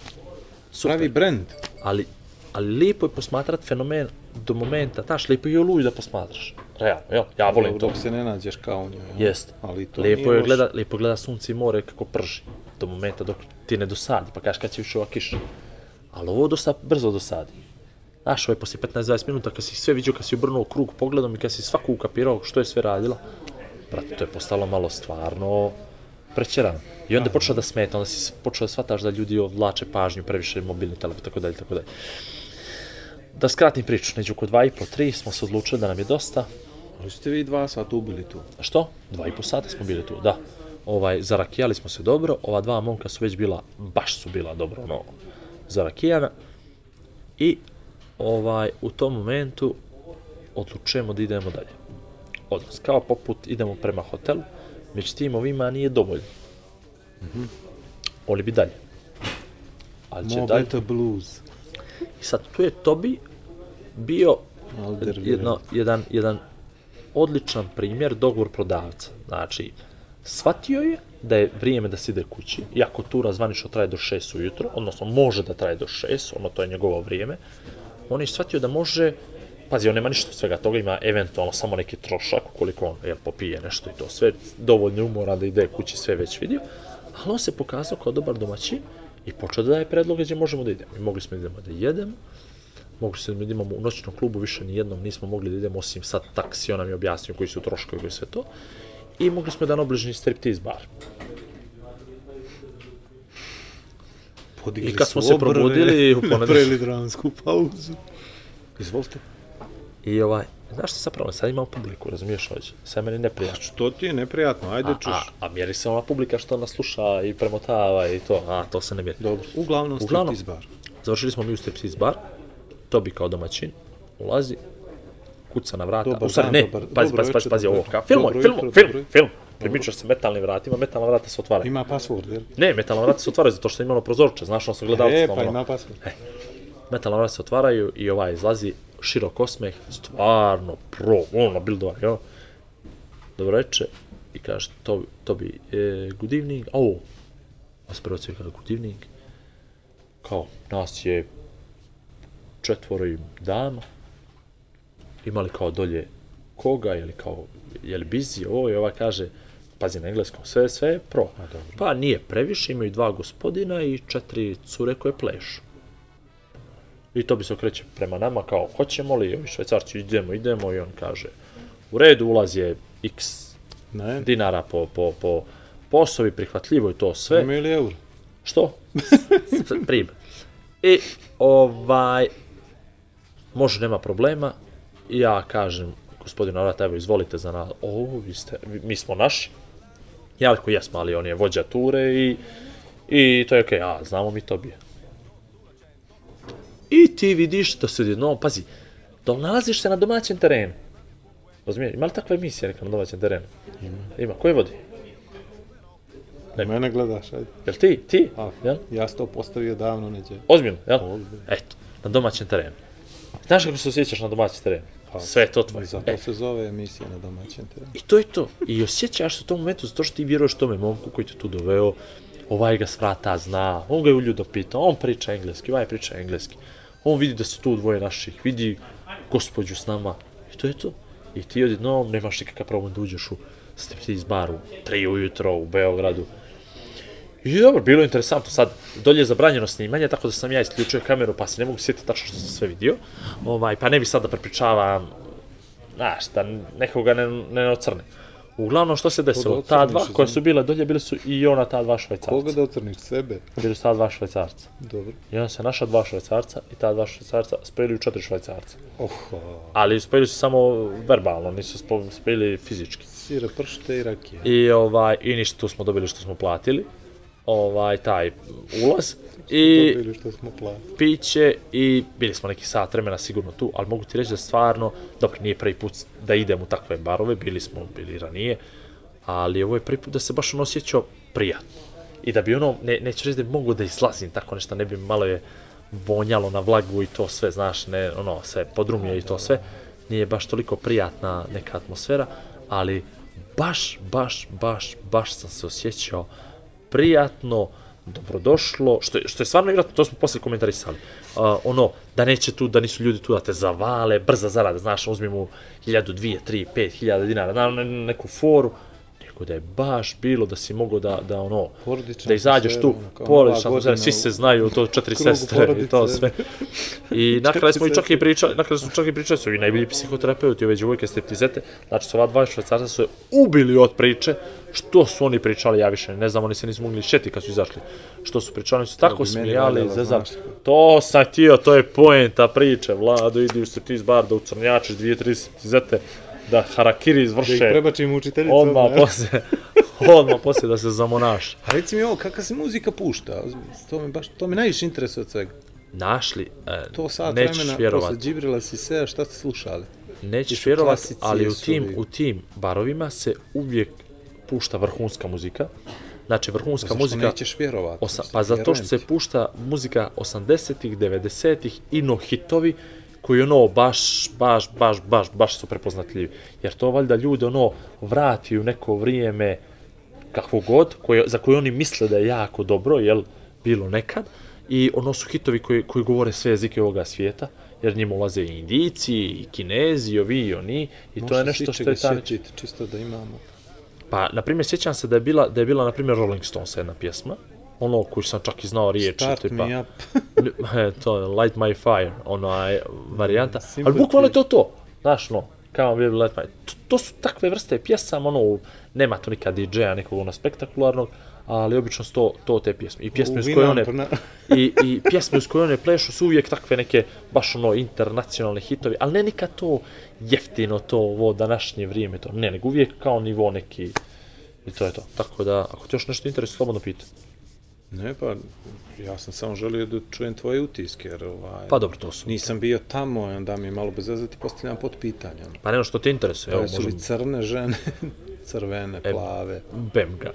Pravi brend. ali, ali lijepo je posmatrat fenomen do momenta, znaš, lijepo je oluju da posmatraš, realno, jel, ja volim to. Dok se ne nađeš kao njoj. jel? Jest. Ali to lijepo je gleda, lijepo gleda sunce i more kako prži do momenta dok ti ne dosadi, pa kažeš kad će više ova kiša. Ali ovo dosta brzo dosadi. Znaš, ovo je poslije 15-20 minuta kad si sve vidio, kad si obrnuo krug pogledom i kad si svaku ukapirao što je sve radila, brate, to je postalo malo stvarno prećerano. I onda je počeo da smeta, onda si počeo da shvataš da ljudi odvlače pažnju, previše mobilni telefon, tako dalje, tako dalje. Da skratim priču, neđu oko 2 i po, 3 smo se odlučili da nam je dosta, Ali ste vi dva sata ubili tu. Što? Dva i po sata smo bili tu, da. Ovaj, zarakijali smo se dobro, ova dva momka su već bila, baš su bila dobro, ono, zarakijana. I, ovaj, u tom momentu odlučujemo da idemo dalje. Odnos, kao poput idemo prema hotelu, međutim ovima nije dovoljno. Oni bi dalje. Ali će dalje. Beta Blues. I sad tu je Tobi bio Alder jedno, jedan, jedan odličan primjer dogovor prodavca. Znači, shvatio je da je vrijeme da se ide kući, iako tura zvanično traje do 6 ujutro, odnosno može da traje do 6, ono to je njegovo vrijeme, on je shvatio da može, pazi, on nema ništa od svega toga, ima eventualno samo neki trošak, koliko on jel, popije nešto i to sve, dovoljno umora da ide kući, sve već vidio, ali on se pokazao kao dobar domaćin i počeo da daje predloge gdje možemo da idemo. I mogli smo da idemo da jedemo, mogli smo da idemo u noćnom klubu, više ni jednom nismo mogli da idemo, osim sad taksi, on nam je objasnio koji su troškovi, koji sve to. I mogli smo jedan obližni striptease bar. Podigli I kad smo se obrve, probudili u ponedeljak- Napravili dramsku pauzu. Izvolite. I ovaj, znaš što sad problem, sad imamo publiku, razumiješ ovdje, sad meni neprijatno. Što ti je neprijatno, ajde A, čuš. a, a mjeri se ona publika što nas sluša i premotava i to, a to se ne mjeri. Dobro, uglavnom Uglavnom. striptease bar. Završili smo mi u striptease bar, Tobi kao domaćin, ulazi, kuca na vrata, Dobar u stvari ne, pazi, pazi, pazi, pazi, ovo, kao film, Dobro film, film, film, primičaš se metalnim vratima, metalna vrata se otvaraju. Ima password, jel? Ne, metalna vrata se otvaraju zato što je imalo prozorče, znaš, ono su gledalci. E, ono, pa ima password. metalna vrata se otvaraju i ovaj izlazi širok osmeh, stvarno pro, ono, bildovan, jo. Dobro reče i kaže, to, to bi, e, good evening, oh, a se prvo kaže, good evening, kao, nas je četvoro i dama, imali kao dolje koga, ili kao, je li busy, ovo i ova kaže, pazi na engleskom, sve, sve je pro. Pa nije previše, imaju dva gospodina i četiri cure koje plešu. I to bi se okreće prema nama kao, hoćemo li, ovi švajcarci, idemo, idemo, i on kaže, u redu, ulaz je x Ne, dinara po, po, po, po osobi, prihvatljivo i to sve. ima ili euro? Što? Prim. I ovaj, može, nema problema. Ja kažem, gospodinu Arata, evo, izvolite za nas. O, vi ste, mi smo naši. Rekao, jesmo, ali on je vođa ture i, i to je okej, a, znamo mi to bije. I ti vidiš da se odjednom, pazi, da nalaziš se na domaćem terenu. Razumiješ, ima li takva emisija neka na domaćem terenu? Ima. Ima, ko je vodi? Ne. Mene gledaš, ajde. Jel ti? Ti? A, Jel? ja sam to postavio davno neđe. Ozbiljno, jel? Ozbiljno. Eto, na domaćem terenu. Znaš kako se osjećaš na domaćem terenu? Sve je to tvoje. Zato E, se zove emisija na domaćem terenu. I to je to. I osjećaš se u tom momentu zato što ti vjeruješ tome momku koji te tu doveo, ovaj ga svrata zna, on ga je uljudo pita, on priča engleski, ovaj priča engleski. On vidi da su tu dvoje naših, vidi gospođu s nama. I to je to. I ti odjednom nemaš nikakav problem da uđeš u striptease bar u 3 ujutro u Beogradu. I dobro, bilo je interesantno. Sad, dolje je zabranjeno snimanje, tako da sam ja isključio kameru, pa se ne mogu sjetiti tačno što sam sve vidio. Ovaj, pa ne bi sad da prepričavam, znaš, da nekoga ne, ne ocrne. Uglavnom, što se desilo? Ta dva koja su bila dolje, bili su i ona ta dva švajcarca. Koga da ocrniš sebe? Bili su ta dva švajcarca. Dobro. I onda se naša dva švajcarca i ta dva švajcarca spojili u četiri švajcarca. Oho, Ali spojili su samo verbalno, nisu spo- spojili fizički. sire pršte i rakije. I ovaj i ništa tu smo dobili što smo platili. Ovaj taj ulaz i Dobili što smo platili. piće i bili smo neki sat vremena sigurno tu, ali mogu ti reći da stvarno, dobro, nije prvi put da idem u takve barove, bili smo bili ranije, ali ovo je prvi put da se baš ono osjećao prijatno. I da bi ono, ne, neću reći da bi mogu da izlazim tako nešto, ne bi malo je vonjalo na vlagu i to sve, znaš, ne, ono, sve podrumio i to sve, nije baš toliko prijatna neka atmosfera, ali baš, baš, baš, baš sam se osjećao prijatno, dobrodošlo, što je, što je stvarno vjerojatno, to smo posle komentarisali, uh, ono, da neće tu, da nisu ljudi tu da te zavale, brza zarada, znaš, uzmi mu hiljadu, dvije, tri, pet hiljada dinara, na na- neku foru, nego da je baš bilo da si mogao da, da ono, Porodična da izađeš tu, godina svi se znaju, to četiri sestre i to porodice. sve. I na kraju smo i čak i pričali, na kraju smo čak i pričali, su i najbolji psihoterapeuti, ove djevojke striptizete, znači su ova dva švajcarca su ubili od priče, što su oni pričali, ja više ne znam, oni se nisu mogli šeti kad su izašli, što su pričali, oni su tako meni smijali, znaš. to sam htio, to je poenta priče, Vlado, idi u striptiz bar da ucrnjačiš dvije, tri striptizete, da harakiri Da ih izvrše, prebačim učiteljicu. odmah poslije, odmah poslije da se zamonaš. A reci mi ovo, kakva se muzika pušta? To me baš, to me najviše interesuje od svega. Našli, e, To sat nećeš vremena, vjerovat. posle Džibrila si se, šta ste slušali? Nećeš vjerovat, ali u tim, u tim barovima se uvijek pušta vrhunska muzika. Znači, vrhunska Zašto muzika... nećeš vjerovat? Osa, pa zato što se pušta muzika 80-ih, 90-ih i no hitovi koji ono baš, baš, baš, baš, baš su prepoznatljivi. Jer to valjda ljude ono vrati u neko vrijeme kakvo god, koje, za koje oni misle da je jako dobro, jel, bilo nekad, i ono su hitovi koji, koji govore sve jezike ovoga svijeta, jer njima ulaze i indijci, i kinezi, i ovi, i oni, i to je nešto što je ta... sjetiti, čisto da imamo. Pa, na primjer, sjećam se da je bila, da je bila, na primjer, Rolling Stones jedna pjesma, ono koju sam čak i znao riječi, Start tipa, me up. to je Light My Fire, ona je varijanta, ali Sympathy. bukvalno je to to, znaš, no, kao bi Light My, to, to su takve vrste pjesama, ono, nema tu nikad DJ-a nekog ono spektakularnog, ali obično su to, to te pjesme. I pjesme uz koje one, i, i pjesme uz koje one plešu su uvijek takve neke baš ono internacionalne hitovi, ali ne nikad to jeftino, to ovo današnje vrijeme, to ne, nego uvijek kao nivo neki, i to je to. Tako da, ako te još nešto interesuje, slobodno pita. Ne, pa ja sam samo želio da čujem tvoje utiske, jer ovaj, Pa dobro, to su. nisam bio tamo, onda mi je malo bez veze ti postavljam pod pitanje. Ono. Pa nema što te interesuje, evo, Evo, su li možemo, crne žene, crvene, E, plave, bem ga.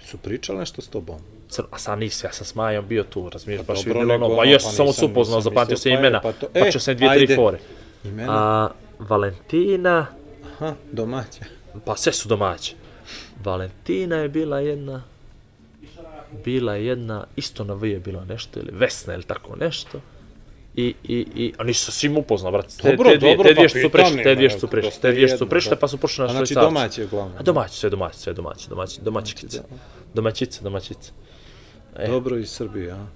su pričali nešto s tobom? Cr, a sad nisi, ja sam s Majom bio tu, razumiješ, Pa baš dobro, vidjelo ono, pa jes pa samo se upoznao, zapamtio se pa je, imena, pa to- pa e, ću se dvije, tri ajde. fore. Imena? A, Valentina, Aha, domaća. pa sve su domaće. Valentina je bila jedna, bila je jedna, isto na V je bila nešto, ili Vesna ili tako nešto. I, i, i, a nisu se svim upoznao, brate. Te, Dobro, te dvije, dobro, te dvije pa što su prišle, te dvije što su dosta te dvije što su prišle, da. pa su pošle na A znači domaće uglavnom. A domaće, sve domaće, sve domaće, domaće, domaćice, domaćice, domaćice. E. Dobro iz Srbije, a?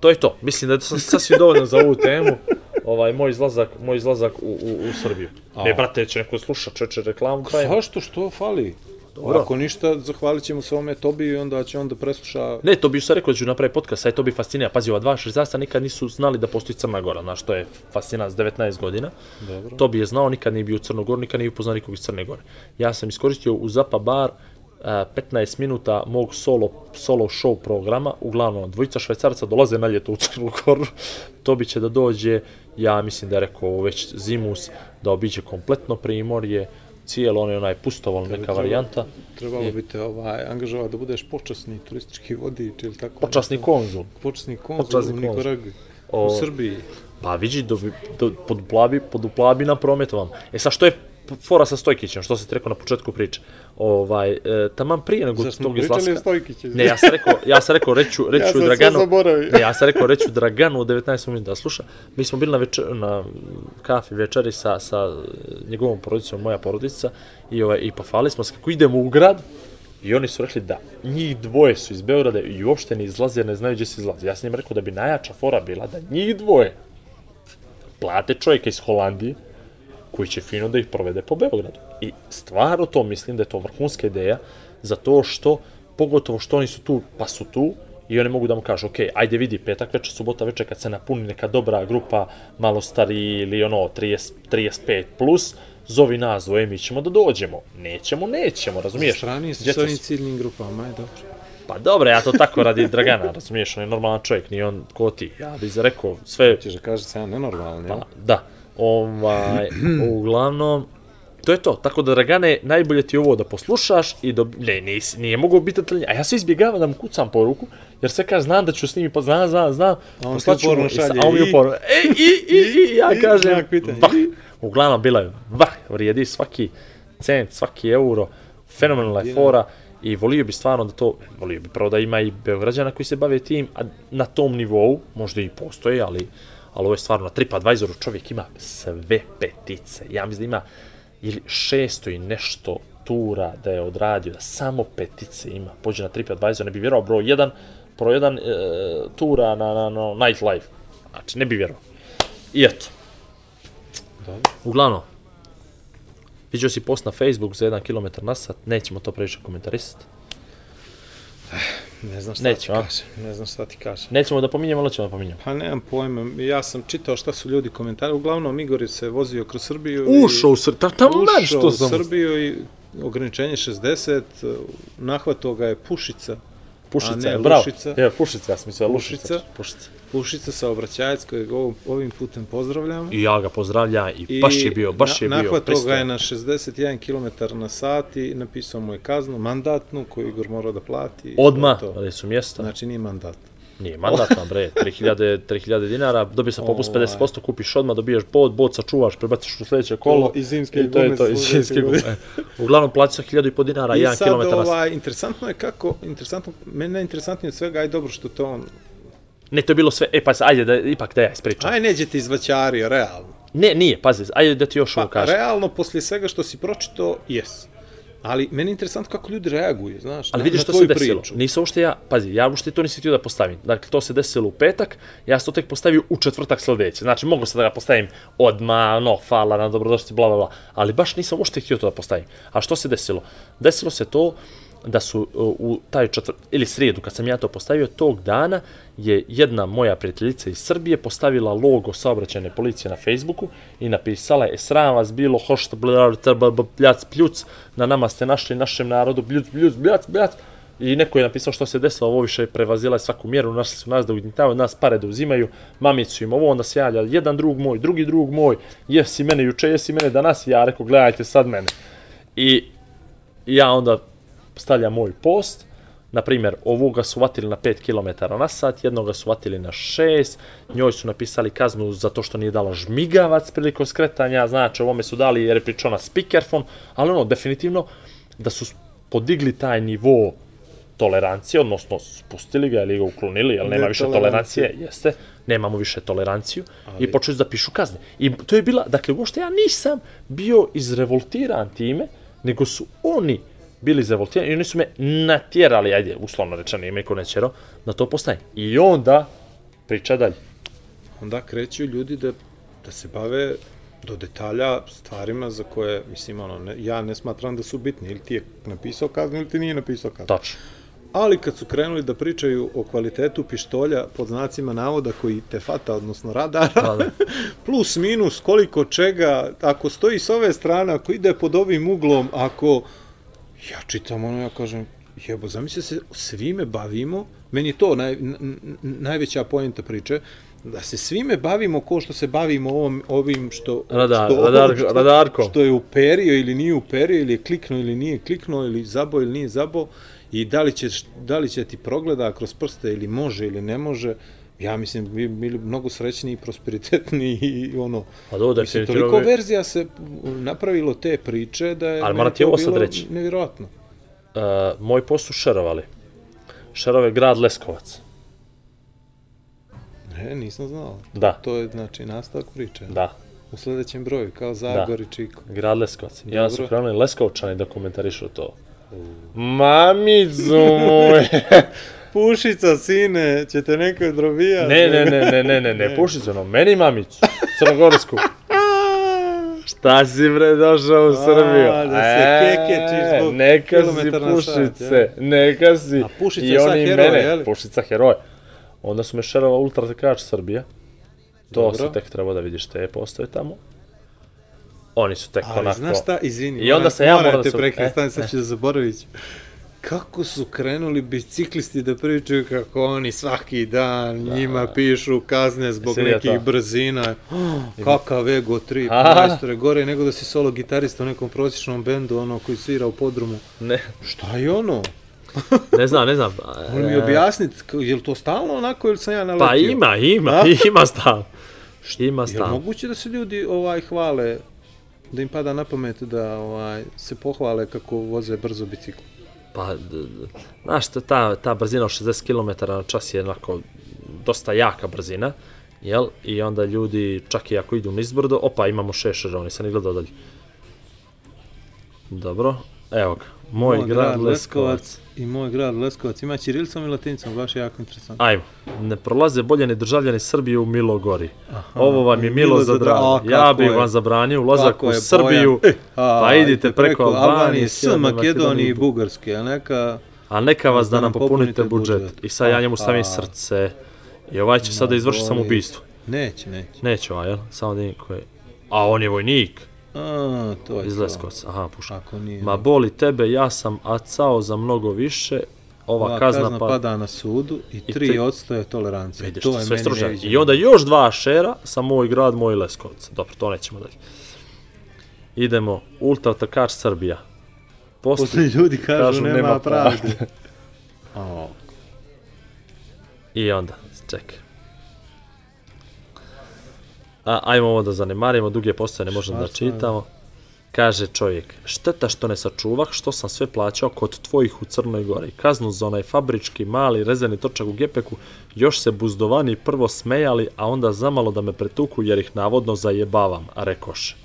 To je to. Mislim da to sasvim dovoljno za ovu temu. Ovaj moj izlazak, moj izlazak u, u, u Srbiju. A. Ne, brate, će neko sluša, čeče reklamu pravimo. Zašto, što fali? Dobro. Ako ništa, zahvalit ćemo se ovome Tobi i onda će onda presluša... Ne, to bi se rekao da ću napraviti podcast, aj to bi fascinira. Pazi, ova dva švizarca nikad nisu znali da postoji Crna Gora, znaš, to je fascinant s 19 godina. Dobro. To bi je znao, nikad nije bio u Crnogoru, nikad nije upoznao nikog iz Crne Gore. Ja sam iskoristio u Zapa bar a, 15 minuta mog solo, solo show programa, uglavnom dvojica švajcarca dolaze na ljeto u Crnu Goru, Tobi će da dođe, ja mislim da je rekao već zimus, da obiđe kompletno primorje, cijelo onaj onaj pustoval neka varijanta, Trebalo bi te ovaj, angažovati da budeš počasni turistički vodič ili tako. počasni nešto. konzul. Počasni konzul Počasni u konzul. Nikoragvi. O- U Srbiji. Pa vidi, do, do, podupla bi, podupla bi na prometovam. E sad, što je fora sa Stojkićem, što se rekao na početku priče? Ovaj, e, taman prije nego Zar smo tog izlaska... Stojkiću? Ne, ja sam rekao, ja sam rekao, reću, reću Ja Draganu... Ne, ja sam rekao, reću Draganu u 19 minuta, sluša, mi smo bili na, večer, na kafi večeri sa, sa njegovom porodicom, moja porodica, i, ovaj, i pofali smo se kako idemo u grad, I oni su rekli da njih dvoje su iz Beograda i uopšte ne izlaze, ne znaju gdje se izlazi. Ja sam im rekao da bi najjača fora bila da njih dvoje plate čovjeka iz Holandije koji će fino da ih provede po Beogradu. I stvarno to mislim da je to vrhunska ideja, zato što, pogotovo što oni su tu, pa su tu, i oni mogu da mu kažu, ok, ajde vidi, petak večer, subota večer, kad se napuni neka dobra grupa, malo stariji ili ono, 30, 35 plus, zovi nas dvoje, mi ćemo da dođemo. Nećemo, nećemo, razumiješ? Strani Djeca s ovim ciljnim grupama, aj dobro. Pa dobro, ja to tako radi Dragana, razumiješ, on je normalan čovjek, nije on ko ti. Ja bi rekao sve, Ćeš da kažeš sam nenormalni, jel? pa, da. Ovaj, uglavnom, to je to. Tako da, Dragane, najbolje ti je ovo da poslušaš i da... Ne, nis, nije mogu biti detalje. A ja sve izbjegavam da mu kucam poruku, jer sve kaže, znam da ću s njimi, pa znam, znam, znam. A on ti uporno šalje A on mi uporno, e, i, i, i, ja i, kažem, bah. Uglavnom, bila je, bah, vrijedi svaki cent, svaki euro, fenomenalna je fora i volio bi stvarno da to, volio bi prvo da ima i Beograđana koji se bave tim, a na tom nivou, možda i postoje, ali, ali ovo je stvarno na TripAdvisoru čovjek ima sve petice. Ja mislim da ima ili 600 i nešto tura da je odradio, da samo petice ima. Pođe na TripAdvisor, ne bi vjerovao broj 1, broj 1 e, tura na, na, na nightlife. Znači, ne bi vjerovao. I eto. Dobro. Uglavnom, vidio si post na Facebook za 1 km na sat, nećemo to previše komentarisati. Ne znam šta Neću, a? ti kažem, ne znam šta ti kažem. Nećemo da pominjemo, ali ćemo da pominjemo. Pa nemam pojma, ja sam čitao šta su ljudi komentari, uglavnom Igor se vozio kroz Srbiju. Ušao u Srbiju, tam, tam ušao što u sam... Srbiju i ograničenje 60, nahvatao ga je Pušica, Pušica, ne bravo. Lušica. Je, Pušica, ja sam mislio Lušica. Pušica. Pušica. Pušica sa obraćajac kojeg ovim, putem pozdravljam. I ja ga pozdravljam i, baš je bio, baš je bio Nahvatao ga je na 61 km na sat i napisao mu je kaznu, mandatnu, koju Igor morao da plati. i Odma, ali su mjesta. Znači nije mandat. Nije mandatno, bre, 3000, 3000 dinara, dobio sam popust Ovaj. 50%, kupiš odmah, dobijaš bod, bod sačuvaš, prebaciš u sljedeće kolo. i zimske i to je to, i zimske gume. E, Uglavnom, sam 1000 i po dinara, I 1 sad km na sat. ovaj, interesantno je kako, interesantno, meni najinteresantnije od svega, aj dobro što to on, Ne, to je bilo sve, e pa ajde, da, ipak da ja ispričam. aj neđete izvaćario, realno. Ne, nije, pazi, ajde da ti još ovo Pa, kažem. realno, poslije svega što si pročito, jes. Ali meni je interesantno kako ljudi reaguju, znaš, Ali vidiš što se desilo. priču. Nisam uopšte ja, pazi, ja uopšte to nisam htio da postavim. Dakle, to se desilo u petak, ja sam to tek postavio u četvrtak sledeće. Znači, mogu se da ga postavim odma, no, hvala na dobrodošli, bla, bla, bla. Ali baš nisam uopšte htio to da postavim. A što se desilo? Desilo se to da su uh, u taj četvrt, ili srijedu, kad sam ja to postavio, tog dana je jedna moja prijateljica iz Srbije postavila logo saobraćajne policije na Facebooku i napisala je sram vas bilo, hošte, bljac, pljuc, na nama ste našli našem narodu, bljuc, bljuc, bljac, bljac. I neko je napisao što se desilo, ovo više prevazila je svaku mjeru, našli su nas da ugnjetavaju, nas pare da uzimaju, mamicu im ovo, onda se javlja jedan drug moj, drugi drug moj, jesi mene juče, jesi mene danas, ja rekao, gledajte sad mene. I ja onda stavljam moj post, na primjer, ovoga su vatili na 5 km na sat, jednoga su vatili na 6, njoj su napisali kaznu zato što nije dala žmigavac prilikom skretanja, znači ovome su dali jer je pričao na speakerfon, ali ono, definitivno, da su podigli taj nivo tolerancije, odnosno spustili ga ili ga uklonili, jer nema više Netolerancije. tolerancije, jeste, nemamo više toleranciju Ali... i počeli da pišu kazne. I to je bila, dakle, uopšte ja nisam bio izrevoltiran time, nego su oni bili izrevoltirani i oni su me natjerali, ajde, uslovno rečeno, ima iko nećero, da to postavim. I onda, priča dalje. Onda kreću ljudi da, da se bave do detalja stvarima za koje, mislim, ono, ne, ja ne smatram da su bitni, ili ti je napisao kaznu, ili ti nije napisao kaznu. Tačno. Ali kad su krenuli da pričaju o kvalitetu pištolja pod znacima navoda koji te fata, odnosno radara, Da, da. plus minus koliko čega, ako stoji s ove strane, ako ide pod ovim uglom, ako... Ja čitam ono, ja kažem, jebo, zamisli se, svime bavimo, meni je to naj, najveća pojenta priče, da se svime bavimo ko što se bavimo ovom, ovim što... Radar, što, radar, radarko. Što je uperio ili nije uperio, ili je kliknuo ili nije kliknuo, ili zabo ili nije zabo, i da li, će, da li će ti progleda kroz prste ili može ili ne može, ja mislim bi bili mnogo srećniji i prosperitetni i ono Pa do, mislim definitivno toliko bi- verzija se napravilo te priče da je Ali moram ti ovo sad reći. nevjerojatno Uh, moj post šerovali. Šerov je grad Leskovac. ne nisam znao Da, to je znači nastavak priče da, u sledećem broju kao Zagor i Čiko grad Leskovac. I onda su Dobro. krenuli Leskovčani da komentarišu to. Mamicu moj! Pušica sine ćete neko drobijati Ne, ne, ne, ne, ne, ne, ne, pušicu, no, meni mamicu, crnogorsku. Šta si bre došao u Srbiju? A, da se kekečiš zbog neka si na sat, pušice, neka si. A Pušica I oni heroj, mene, je li? Pušica heroj. Onda su me šerova ultra trkač Srbija. To Dobro. se tek treba da vidiš te postoje tamo. Oni su tek ali onako... znaš šta izvini I onda se ja moram da te se- prekinem e, stani sad ću da zaboravit ću. Kako su krenuli biciklisti da pričaju kako oni svaki dan njima pišu kazne zbog Jesi vidio nekih to? brzina. Kakav ego 3, A. majstore, gore nego da si solo gitarista u nekom prosječnom bendu, ono koji svira u podrumu. Ne, Šta je ono? ne znam, ne znam. Molim mi E, objasniti, je li to stalno onako ili sam ja naletio? Pa ima, ima, A? ima stav. Ima Je li stav. moguće da se ljudi ovaj hvale, da im pada na pamet da ovaj, se pohvale kako voze brzo bicikl? Pa, znaš, ta- ta, brzina od 60 km na čas je onako dosta jaka brzina, jel? I onda ljudi, čak i ako idu nizbrdo, opa, imamo šešera, oni sam ni gledao dalje. Dobro, evo ga, moj, grad Leskovac. i moj grad Leskovac ima ćirilicom i latinicom, baš je jako interesantno. Ajmo, ne prolaze bolje ni državljani Srbije u Milogori. Ovo vam je Milo za A, drago. Ja kako bi je? vam zabranio ulazak Kako u Srbiju, pojam? E, pa idite preko Albanije, s Makedonije i. Bugarske, a neka... a neka vas da Da nam popunite budžet. budžet. I sad ja njemu stavim Aha. srce. I ovaj će sada izvršiti samoubistvo. Neće, neće. Neće ovaj, jel? Samo da vidim ko je. A on je vojnik A, to je iz to. Leskovca. Aha, puša. Ako nije... Ma boli tebe, ja sam acao za mnogo više. Ova, ova kazna, kazna, pa... pada na sudu i I 3% je tolerancija. Vidiš, to je sve neviđeno. I onda još dva šera sa moj grad, moj Leskovac. Dobro, to nećemo dalje. Idemo, ultra trkač Srbija. Posle, Posle ljudi kažu, Kažu, nema, nema pravde. O, I onda, čekaj. A, ajmo ovo da zanemarimo, duge postoje, ne možemo da čitamo. Kaže čovjek, šteta što ne sačuvah, što sam sve plaćao kod tvojih u Crnoj Gori. Kaznu za onaj fabrički, mali, rezervni točak u gepeku, još se buzdovani prvo smejali, a onda zamalo da me pretuku jer ih navodno zajebavam, a rekoše.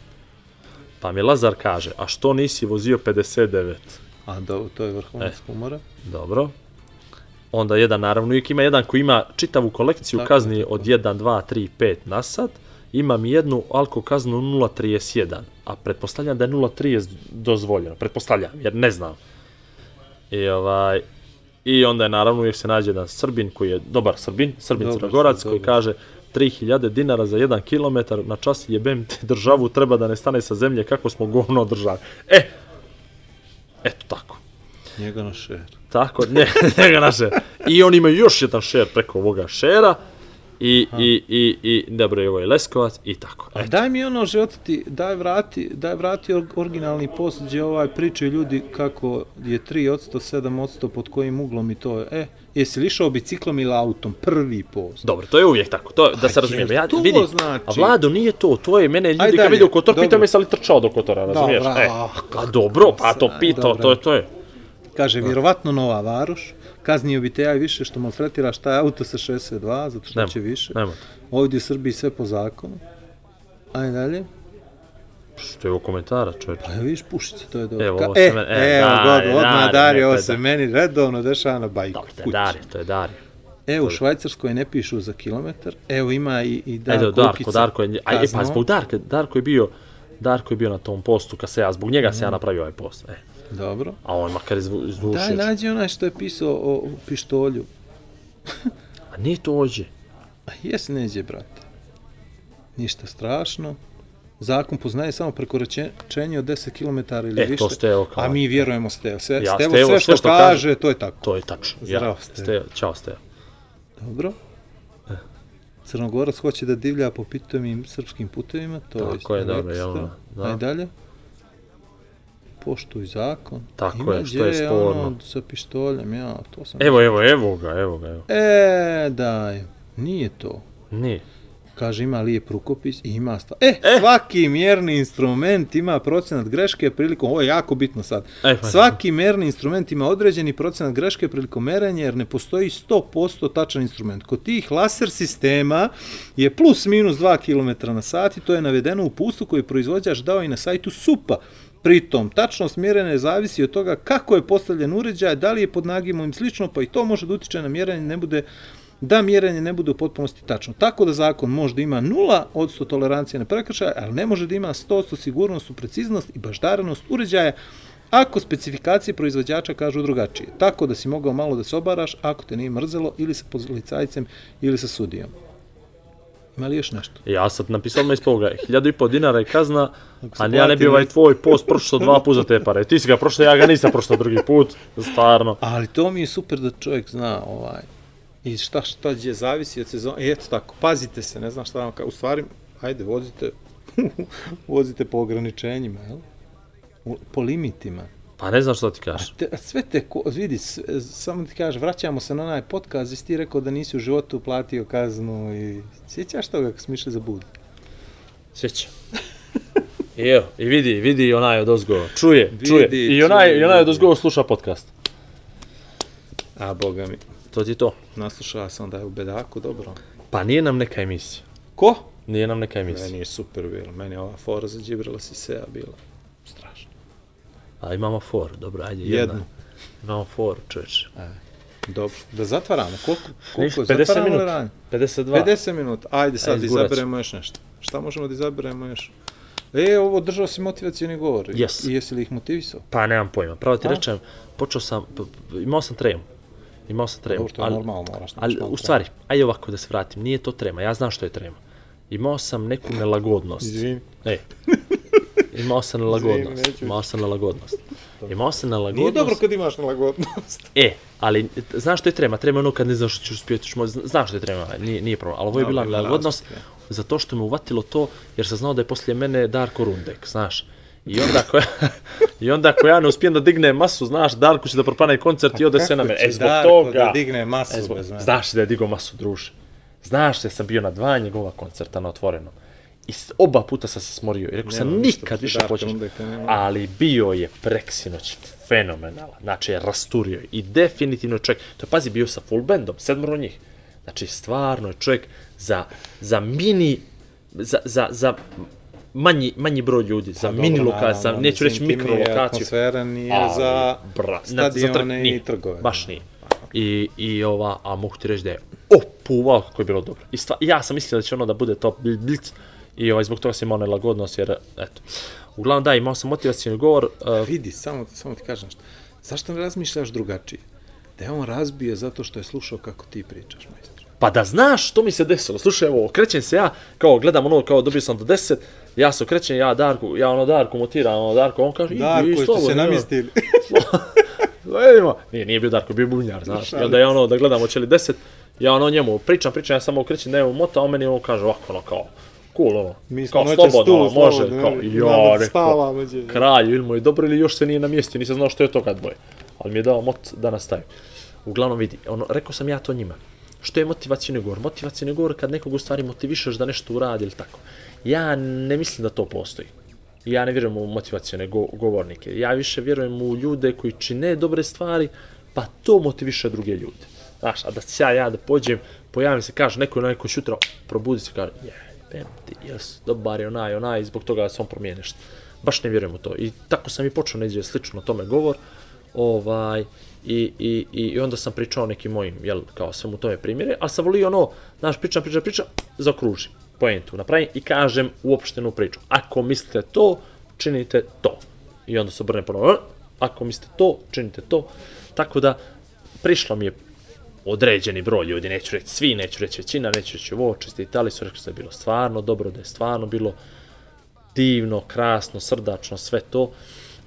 Pa mi Lazar kaže, a što nisi vozio 59? a do, to je vrhunac E. humora. Dobro. Onda jedan, naravno, uvijek ima jedan koji ima čitavu kolekciju Tako, kazni tako. od 1, 2, 3, 5 na sat. Imam jednu alko kaznu 0,31, a pretpostavljam da je 0,30 dozvoljeno. Pretpostavljam, jer ne znam. I ovaj... I onda je naravno uvijek se nađe jedan Srbin koji je dobar Srbin, Srbin Dobar, Crnogorac koji kaže 3000 dinara za 1 km na čas jebem ti državu treba da ne stane sa zemlje kako smo govno održali. E, eto tako. Njega na šer. Tako, ne, njega naše. I oni imaju još jedan šer preko ovoga šera. I, i, i, i, dobro, i ovo je Leskovac i tako. A Eto. daj mi ono životati, daj vrati, daj vrati or- originalni post gdje ovaj pričaju ljudi kako je 3 od 100, 7 od 100 pod kojim uglom i to je. E, jesi li išao biciklom ili autom? Prvi post. Dobro, to je uvijek tako, to, da se A razumijemo. Ja, vidi, znači? a Vlado nije to, to je mene ljudi kad vide u kotor, pita me sa li trčao do kotora, razumiješ? Dobro, e, a dobro, pa to dobro. to je, to je. Kaže, vjerovatno Nova Varoš, kaznio bi te ja više što maltretiraš taj auto sa 62, zato što Nema, će više. nema. Ovdje u Srbiji sve po zakonu. Ajde dalje. Što je ovo komentara, čovječ? Pa vidiš pušice, to je dobro. Evo, ovo se e, meni- e, evo, god, odmah Dario, Dario, ovo se da- meni redovno dešava na bajku. Dobro, to je. Dario, to je Dario. Evo, u Švajcarskoj ne pišu za kilometar. Evo, ima i, i Ajde, Darko Darko, Darko je, aj, e, pa zbog Darka, Darko je bio, Darko je bio na tom postu, kad se ja, zbog njega se ja napravio ovaj post. E, Dobro. a on makar izvu, izvušio. Daj, nađi onaj što je pisao o, o pištolju. A nije to ođe. A jes neđe, brate. Ništa strašno. Zakon poznaje samo prekoračenje od 10 km ili E, to više. Stevo kao- A mi vjerujemo Stevo. Sve, Ja, Stevo, Stevo, sve što, što kaže, kaže- to je tako. To je tačno. Zdravo, ja. Stevo. Ćao, Stevo. Dobro. Crnogorac hoće da divlja po pitomim srpskim putevima, to Tako isto je, dobro, jel da. Ajde dalje. Poštuj zakon. Tako je, što je sporno. Ono, sa pištoljem, ja, to sam... Evo, evo, evo ga, evo ga, evo. E, daj, nije to. Nije. Kaže, ima lijep rukopis i ima sta... E, svaki mjerni instrument ima procenat greške prilikom... Ovo je jako bitno sad. E, pa- Svaki mjerni instrument ima određeni procenat greške prilikom merenja jer ne postoji 100% tačan instrument. Kod tih laser sistema je plus minus 2 km na sat i to je navedeno u pustu koji proizvođač dao i na sajtu SUPA. Pritom, tačnost mjerenja zavisi od toga kako je postavljen uređaj, da li je pod nagimom i slično, pa i to može da utiče na mjerenje, ne bude da mjerenje ne bude u potpunosti tačno. Tako da zakon može da ima 0 od 100 tolerancije na prekršaj, ali ne može da ima 100% sigurnost u preciznost i baždarenost uređaja ako specifikacije proizvođača kažu drugačije. Tako da si mogao malo da se obaraš ako te nije mrzelo ili sa policajcem ili sa sudijom. Ima li još nešto? Ja sad napisao odmah ispod ovoga, hiljadu i pol dinara je kazna, a ja ne bi ovaj tvoj post prošao dva puta za te pare. Ti si ga prošao, ja ga nisam prošao drugi put, stvarno. Ali to mi je super da čovjek zna ovaj i šta šta gdje zavisi od sezone. I eto tako, pazite se, ne znam šta vam ka... U stvari, ajde, vozite, vozite po ograničenjima, jel? Po limitima. Pa ne znam što ti kažeš. Te, sve te, ko, vidi, samo ti kažeš, vraćamo se na onaj podcast, si ti rekao da nisi u životu platio kaznu i sjećaš toga kako smo išli za bud? Sjeća. I evo, i vidi, vidi onaj od ozgo, čuje, Vidi, čuje. I onaj, čuje, i onaj od ozgo sluša podcast. A, boga mi, To ti to. naslušao sam da je u bedaku, dobro. Pa nije nam neka emisija. Ko? Nije nam neka emisija. Meni je super bilo, meni je ova fora za Džibrila Sisea bila strašna. A imamo for, dobro, ajde, jedna. Jednu. Imamo for, čovječe. Dobro, da zatvaramo, koliko, koliko 50 zatvaramo li minuta. ranje? 52. 50 minuta, ajde sad Ajde, da izaberemo još nešto. Šta možemo da izaberemo još? E, ovo držao si motivacijni govor. Yes. I jesi li ih motivisao? Pa nemam pojma. Pravo ti A? rečem, počeo sam, imao sam tremu. Imao sam tremu. Dobro, to je normalno, moraš Ali, naći malo u stvari, ajde ovako da se vratim, nije to trema, ja znam što je trema. Imao sam neku nelagodnost. Izvini. Ej, imao sam nelagodnost. Imao sam nelagodnost. Imao sam nelagodnost. Nije dobro kad imaš nelagodnost. E, ali znaš što je trema? Trema je ono kad ne znaš što ćeš uspjeti, ćeš znaš što je trema, nije, nije problem. Ali ovo je bila nelagodnost zato što me uvatilo to, jer sam znao da je poslije mene Darko Rundek, znaš. I onda ako ja, i onda ako ja ne uspijem da dignem masu, znaš, Darko će da propane koncert i ode sve na mene. E, zbog toga, Da digne masu e, zbog, bez mene. znaš da je digao masu, druže. Znaš da sam bio na dva njegova koncerta na otvorenom. I oba puta sam se smorio i rekao sam Nema nikad više počeš. Ali bio je preksinoć fenomenalan. Znači je rasturio i definitivno je čovjek, to je pazi bio sa full bandom, sedmoro njih. Znači stvarno je čovjek za, za mini, za, za, za manji, manji broj ljudi, za Pa mini dobro, lokaciju, za, neću reći mikro lokaciju. Atmosfera nije Ali, za bra, na- za trg- stadione i trgove. Baš nije. I, i ova, a mogu ti reći da je opuvao kako je bilo dobro. I stva, ja sam mislio da će ono da bude to bl- blic i ovaj, zbog toga sam imao nelagodnost jer, eto. Uglavnom da, imao sam motivacijni govor, uh, Vidi, samo, samo ti kažem što. Zašto ne razmišljaš drugačije? Da je on razbio zato što je slušao kako ti pričaš, majstor. Pa da znaš što mi se desilo. Slušaj, evo, okrećem se ja, kao gledam ono, kao dobio sam do 10, ja se okrećem, ja Darku, ja ono Darku motiram, ono Darko, on kaže, Darko, idi, slobodno, se namistili. Vidimo. Nije, nije bio Darko, bio bubnjar, znaš. I onda ja ono, da gledam hoće li 10, ja ono njemu pričam, pričam, ja samo okrećem da evo mota, on meni on kaže ovako, ono kao, cool, ono, Mi smo kao slobodno, tu, može, slobodno, kao, ja, imamo da rekao, spavamo, gdje- kralju, ili mu je dobro ili još se nije namjestio, nisam znao što je toga dvoje. Ali mi je dao mot da nastavim. Uglavnom vidi, ono, rekao sam ja to njima. Što je motivacijni govor? Motivacijni govor kad nekog u stvari motivišeš da nešto uradi ili tako. Ja ne mislim da to postoji. Ja ne vjerujem u motivacijone go govornike. Ja više vjerujem u ljude koji čine dobre stvari, pa to motiviše druge ljude. Znaš, a da se ja, ja da pođem, pojavim se, kaže neko na neko šutra, probudi se, kaže, je, bem ti, jes, dobar je onaj, onaj, i zbog toga se on promijeni nešto. Baš ne vjerujem u to. I tako sam i počeo neđe slično tome govor. Ovaj, i, i, i onda sam pričao nekim mojim, jel, kao svemu tome primjere, ali sam volio ono, znaš, pričam, pričam, pričam, zakružim, poentu napravim i kažem uopštenu priču. Ako mislite to, činite to. I onda se obrne ponovno, ako mislite to, činite to. Tako da, prišlo mi je određeni broj ljudi, neću reći svi, neću reći većina, neću reći ovo, čestitali su, rekli su da je bilo stvarno dobro, da je stvarno bilo divno, krasno, srdačno, sve to.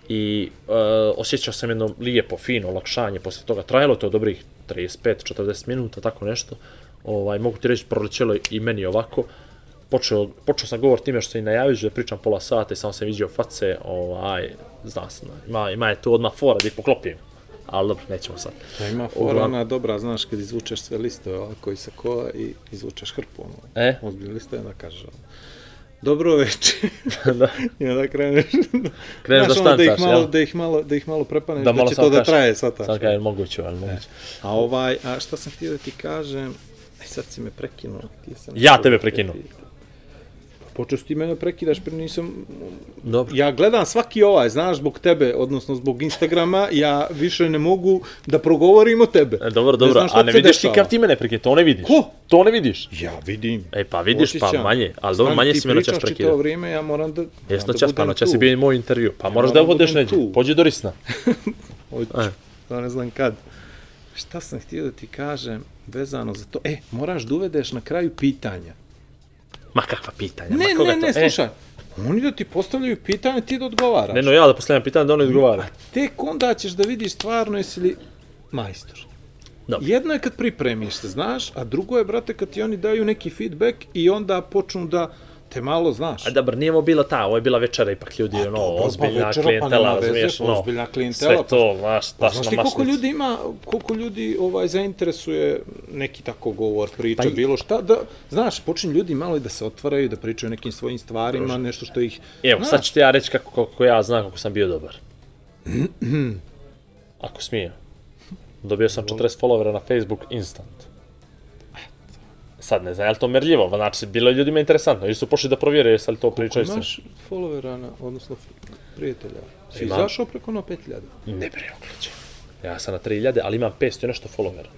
I e, osjećao sam jedno lijepo, fino olakšanje posle toga. Trajalo to dobrih 35-40 minuta, tako nešto. Ovaj, mogu ti reći, prolećelo i meni ovako. Počeo, počeo sam govor time što sam i najavio da pričam pola sata i samo sam vidio face, ovaj, zna se, ima, ima je tu odmah fora da ih poklopim. Ali dobro, nećemo sad. Da ima fora ona dobra, znaš, kad izvučeš sve listove ovako iz sakoa i izvučeš hrpu, ono, E? ozbiljne listove, onda kažeš, ono, dobro večer. da, I onda kreneš, kreneš da znaš, ono, da ih štancaš, malo, jel? da ih malo, da ih malo prepaneš, Da da, malo će samo to da kažeš. traje sataš. Sad je moguće, ali moguće. A ovaj, a šta sam htio da ti kažem, aj sad si me prekinuo. Ja tebe da prekinuo. ti- Počeo si ti mene prekidaš, prije nisam... Dobro. Ja gledam svaki ovaj, znaš, zbog tebe, odnosno zbog Instagrama, ja više ne mogu da progovorim o tebe. E, dobro, Ne dobro, šta a ne vidiš ti kad ti mene prekine, to ne vidiš. Ko? To ne vidiš. Ja vidim. E pa vidiš, pa Osjećam. manje, ali dobro, manje ti si me noćas pričaš čitavo prekidao. vrijeme, ja moram da... Jes moram da noćas, pa noćas si bio i moj intervju. Pa moraš da da odeš neđe. Pođi do Risna. Hoću, to ne znam kad. Šta sam htio da ti kažem vezano za to? E, moraš da uvedeš na kraju pitanja. Ma kakva pitanja, Ne, ma koga ne, to? ne, E, slušaj. Oni da ti postavljaju pitanje, ti da odgovaraš. Ne, no ja da postavljam pitanje da oni odgovara. Tek onda ćeš da vidiš stvarno jesi li majstor. Dobro. Jedno je kad pripremiš se, znaš, a drugo je, brate, kad ti oni daju neki feedback i onda počnu da te malo znaš. A dobro, nije ovo bila ta, ovo je bila večera ipak ljudi, ono, dobro, pa ozbiljna večera, pa nema klijentela, veze, razumiješ, pa no, ozbiljna klijentela, sve to, znaš, Pa znaš na ti koliko ljudi ima, koliko ljudi ovaj zainteresuje neki tako govor, priča, Pa i- bilo šta, da, znaš, počinju ljudi malo i da se otvaraju, da pričaju nekim svojim stvarima, nešto što ih... Evo, znaš, sad ću ti ja reći kako, kako ja znam kako sam bio dobar. Ako smijem. Dobio sam 40 followera na Facebook instant. Sad ne znam, je li to merljivo? Znači, bilo je ljudima interesantno. Ili su pošli da provjere jesi li to pričaju sve. Imaš followera, na, odnosno prijatelja. Si Imam. izašao preko ono 5000. Ne bre, okliče. Ja sam na 3000, ali imam 500 i nešto followera.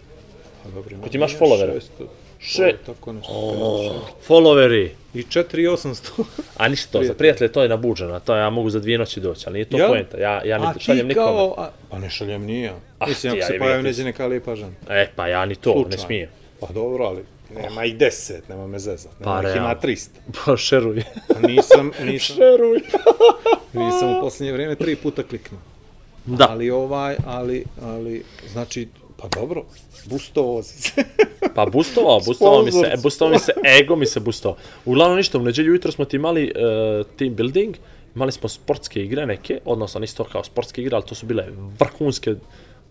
Pa dobro, Ko ti imaš ja followera? 600, Še- Tako nešto. O, followeri. I 4800. A ništa to, za prijatelje to je nabuđeno, to ja mogu za dvije noći doći, ali nije to Jel? poenta, ja, ja a ne šaljem nikome. kao... A, pa ne šaljem ni ja. Ah, Mislim, ako ja se i pojavi vidite. neđe neka lijepa žena. E, pa ja ni to, ne Slučajno. smijem. Pa dobro, ali nema ih 10, nema me zezat. Nema Pa, ih ima realno. 300. Pa šeruj. Pa nisam, nisam, šeruj. nisam u posljednje vrijeme tri puta kliknuo. Da, Ali ovaj, ali, ali, znači, pa dobro, bustovo si se. pa boostovao, boostovao mi se, boostovao mi se, ego mi se boostovao. Uglavnom ništa, u neđelju jutro smo ti imali uh, team building, imali smo sportske igre neke, odnosno isto kao sportske igre, ali to su bile vrhunske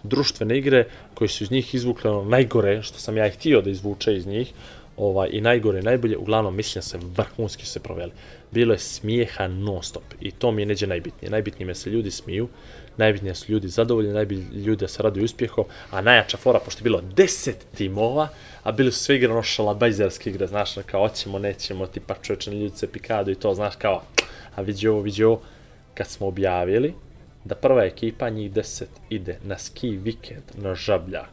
društvene igre koje su iz njih izvukle ono najgore što sam ja i htio da izvuče iz njih ovaj, i najgore, najbolje, uglavnom mislim da se vrhunski se proveli. Bilo je smijeha non stop i to mi je neđe najbitnije. Najbitnije je da se ljudi smiju, najbitnije su ljudi zadovoljni, najbitnije ljudi da se raduju uspjehom, a najjača fora, pošto je bilo 10 timova, a bili su sve igre ono šalabajzerske igre, znaš, kao hoćemo, nećemo, tipa čovječe ljudi se pikadu i to, znaš, kao, a vidi ovo, vidi ovo, kad smo objavili da prva ekipa, njih 10, ide na ski vikend na Žabljak,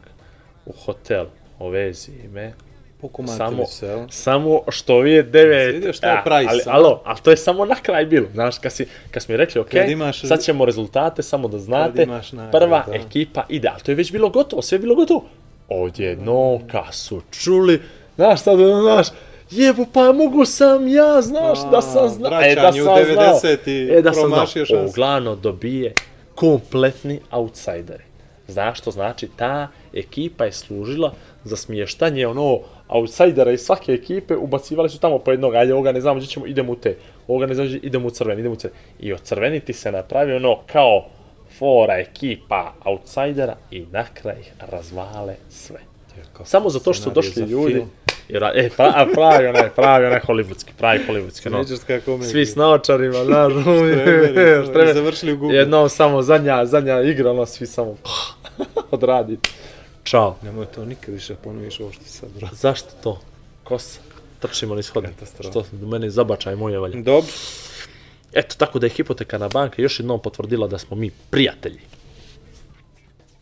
u hotel, ovezi me, Pokumatili samo, se, jel? samo što vi je devet. Vidio šta je price, ali, alo, ali to je samo na kraj bilo, znaš, kad, si, kad smo mi rekli, ok, Kad imaš- sad ćemo rezultate, samo da znate, imaš nagradu, prva da. ekipa ide, ali to je već bilo gotovo, sve je bilo gotovo. Odjedno, kad su čuli, znaš, sad, znaš, Jebo, pa mogu sam ja, znaš, A, da sam znao. vraćanje u 90 E, da sam promašio znao. Uglavnom dobije kompletni outsideri. Znaš što znači? Ta ekipa je služila za smještanje ono outsidera iz svake ekipe, ubacivali su tamo po jednog, ajde ovoga ne znamo gdje ćemo, idemo u te, ovoga ne znamo gdje, idemo u crveni, idemo u crveni. I od crveniti se napravi ono kao fora ekipa outsidera i na kraj razvale sve. Samo zato što su došli ljudi. film. Jer, e, pra, a pravi onaj, pravi onaj hollywoodski, pravi hollywoodski, no. Međurska komedija. Svi s naočarima, znaš, Štreberi, štrebe- završili u Google. Jednom samo zadnja, zadnja igra, ono svi samo odradi. Ćao. Nemoj to nikad više ponoviš ovo što sad brate. Zašto to? Kosa. Trčimo hodnik. Katastrofa. Što do mene zabačaj moje valje. Dobro. Eto, tako da je hipotekarna banka još jednom potvrdila da smo mi prijatelji.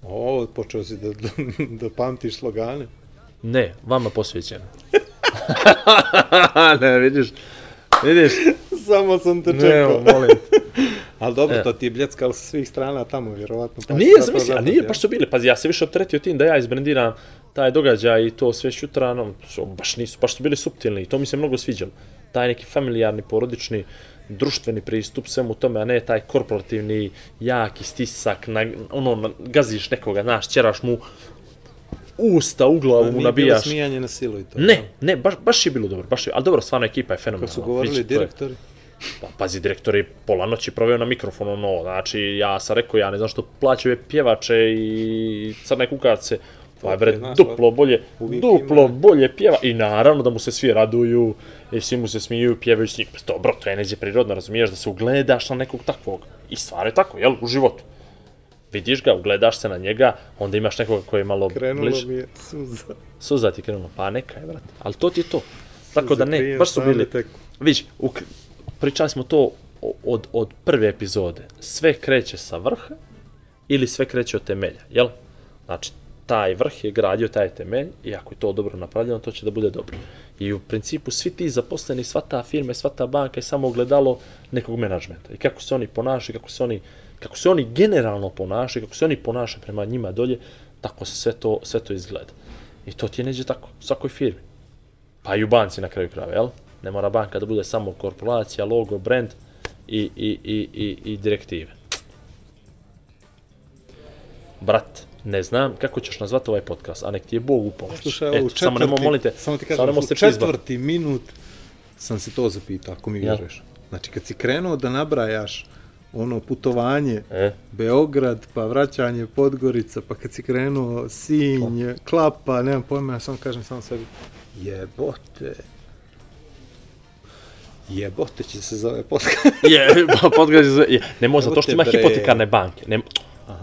O, počeo si da, da, da pamtiš slogane. Ne, vama posvećeno. ne, vidiš, vidiš, Samo sam te ne, čekao. molim. te. Ali dobro, E. to ti je bljeckalo sa svih strana tamo, vjerovatno. pa Nije, a zapamtio. nije, baš su bili. Pazi, ja se više opteretio tim da ja izbrendiram taj događaj i to sve šutra, no, su, baš nisu, baš su bili suptilni i to mi se mnogo sviđalo. Taj neki familijarni, porodični, društveni pristup svemu tome, a ne taj korporativni, jaki stisak, na, ono, na, gaziš nekoga, znaš, ćeraš mu usta, u glavu mu bilo nabijaš. smijanje na silu i to. Ne, ne, baš, baš je bilo dobro, baš je, ali dobro, stvarno ekipa je fenomenalna. Kad su govorili je- direktori. Pa, pazi, direktor je pola noći proveo na mikrofonu, ono, znači, ja sam rekao, ja ne znam što plaćaju pjevače i crne kukace, pa je, bre, duplo bolje, uvijek duplo ima- bolje pjeva, i naravno da mu se svi raduju, i svi mu se smiju, pjevaju s njim, Pa dobro, to je neđe prirodno, razumiješ, da se ugledaš na nekog takvog, i stvar je tako, jel, u životu. Vidiš ga, ugledaš se na njega, onda imaš nekoga koji je malo Krenulo bliže. mi je suza. Suza ti krenulo, pa neka je, brate. Ali to ti je to. Tako da ne, baš su bili, vidiš, u, pričali smo to od, od prve epizode. Sve kreće sa vrha ili sve kreće od temelja, jel? Znači, taj vrh je gradio taj temelj i ako je to dobro napravljeno, to će da bude dobro. I u principu svi ti zaposleni, sva ta firma, sva ta banka je samo ogledalo nekog menadžmenta. I kako se oni ponašaju, kako se oni, kako se oni generalno ponašaju, kako se oni ponašaju prema njima dolje, tako se sve to, sve to izgleda. I to ti je neđe tako, u svakoj firmi. Pa i u banci na kraju krajeva, jel? Ne mora banka da bude samo korporacija, logo, brand i, i, i, i, i direktive. Brat, ne znam kako ćeš nazvati ovaj podcast, a nek ti je Bog u pomoć. Slušaj, Eto, četvrti, samo nemo molite, samo ti samo kažem, nemo u se četvrti minut sam se to zapitao, ako mi Ja. vjeruješ. Znači, kad si krenuo da nabrajaš ono putovanje, E, Beograd, pa vraćanje Podgorica, pa kad si krenuo Sinj, Klapa, nemam pojma, ja samo kažem samo sebi, jebote, jebote će se zove podcast. je, pa podcast je, je, ne može, zato što ima hipotekarne banke. Ne,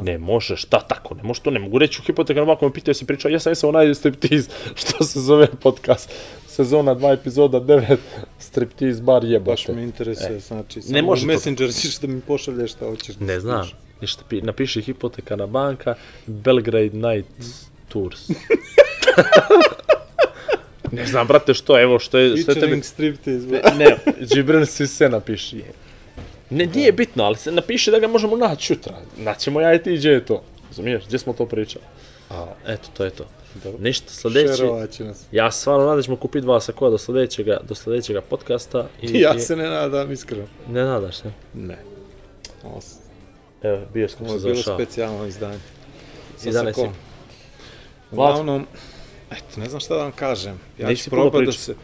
ne može, šta tako, ne može to, ne mogu reći u hipotekarnu banku, me pitaju se priča, ja sam jesam onaj striptiz, što se zove podcast, sezona 2 epizoda 9, striptiz bar jebote. Baš me interesuje, znači, samo E. može. Messenger ćeš da mi pošalješ šta hoćeš. da Ne znam, slušaš. ništa, pi, napiši hipotekarna banka, Belgrade Night Tours. ne znam, brate, što, evo, što je, je. Featuring striptease, Ne, bro. ne Džibril si se napiši. Ne, nije bitno, ali se napiši da ga možemo naći jutra. Naćemo ja i ti, gdje je to? Razumiješ, gdje smo to pričali? A, Eto, to je to. dobro. Ništa, sljedeći... Nas. Ja stvarno nadam da ćemo kupiti dva sakoa do sljedećega, do sljedećega podcasta. I, Ja i- se ne nadam, iskreno. Ne nadaš se? Ne. Ovo s- Evo, bioskop Ovo se je bilo završava. specijalno izdanje. Sa 11 sakom. Vlad. Uglavnom, eto, ne znam šta da vam kažem. Ja Nisi ću probati da se...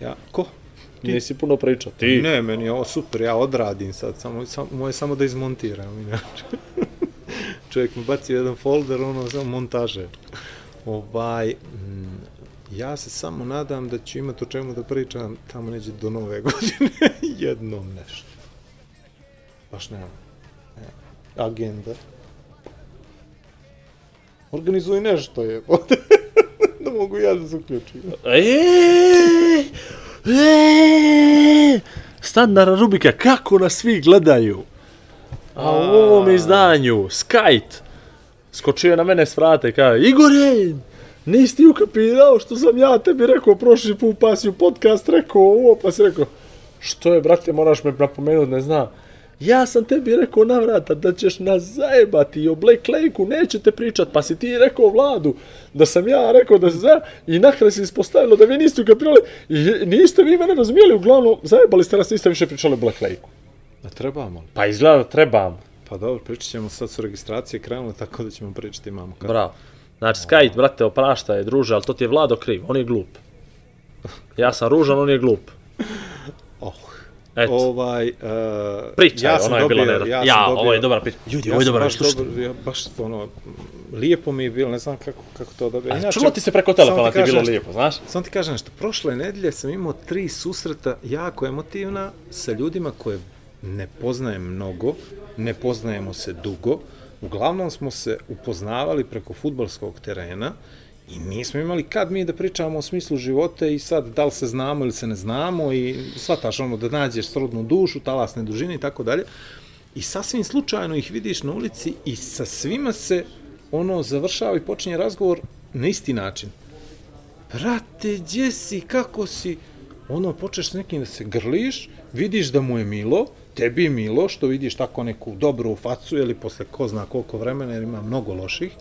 Ja, ko? Nisi puno pričao. Ti? Ne, meni je ovo super, ja odradim sad, samo, samo, moje samo da izmontiram. inače. Čovjek mi baci jedan folder, ono, samo montaže. Ovaj, mm, ja se samo nadam da ću imati o čemu da pričam tamo neđe do nove godine, jednom nešto. Baš nemam. Ne. Agenda. Organizuj nešto je, da mogu ja da se uključim. Eee! Eee! Standardna rubrika, kako nas svi gledaju. A u ovom izdanju, Skajt, skočio je na mene s vrata i kaže, Igore, nisi ti ukapirao što sam ja tebi rekao prošli put, pa si u podcast rekao ovo, pa si rekao, što je, brate, moraš me napomenuti, ne znam. Ja sam tebi rekao na vrata da ćeš nas zajebati i o Black Lake-u nećete pričat, pa si ti rekao vladu da sam ja rekao da se za... I nakraj se ispostavilo da vi niste ukapirali i niste vi mene razumijeli, uglavnom zajebali ste nas, niste više pričali o Black Lake-u. Da trebamo li? Pa izgleda da trebam. Pa dobro, pričat ćemo sad su registracije krenule, tako da ćemo pričati imamo kad. Bravo. Znači, Skajt, brate, opraštaj, druže, ali to ti je Vlado kriv, on je glup. Ja sam ružan, on je glup. Eto, Ovaj, uh, pričaj, ja sam ono je bilo dobio, ne... ja, Ja, dobio, ovo je dobra priča. Ljudi, ovo je dobra priča. dobro, ja baš ono, lijepo mi je bilo, ne znam kako, kako to dobio. A čulo ti se preko telefona, ti je bilo nešto- lijepo, znaš? Samo ti kažem nešto, prošle nedelje sam imao tri susreta jako emotivna sa ljudima koje ne poznajem mnogo, ne poznajemo se dugo, uglavnom smo se upoznavali preko futbalskog terena i nismo imali kad mi da pričamo o smislu života i sad da li se znamo ili se ne znamo i shvataš ono da nađeš srodnu dušu, talasne dužine i tako dalje. I sasvim slučajno ih vidiš na ulici i sa svima se ono završava i počinje razgovor na isti način brate, gdje si, kako si? Ono, počeš s nekim da se grliš, vidiš da mu je milo, tebi je milo, što vidiš tako neku dobru facu, ili posle ko zna koliko vremena, jer ima mnogo loših.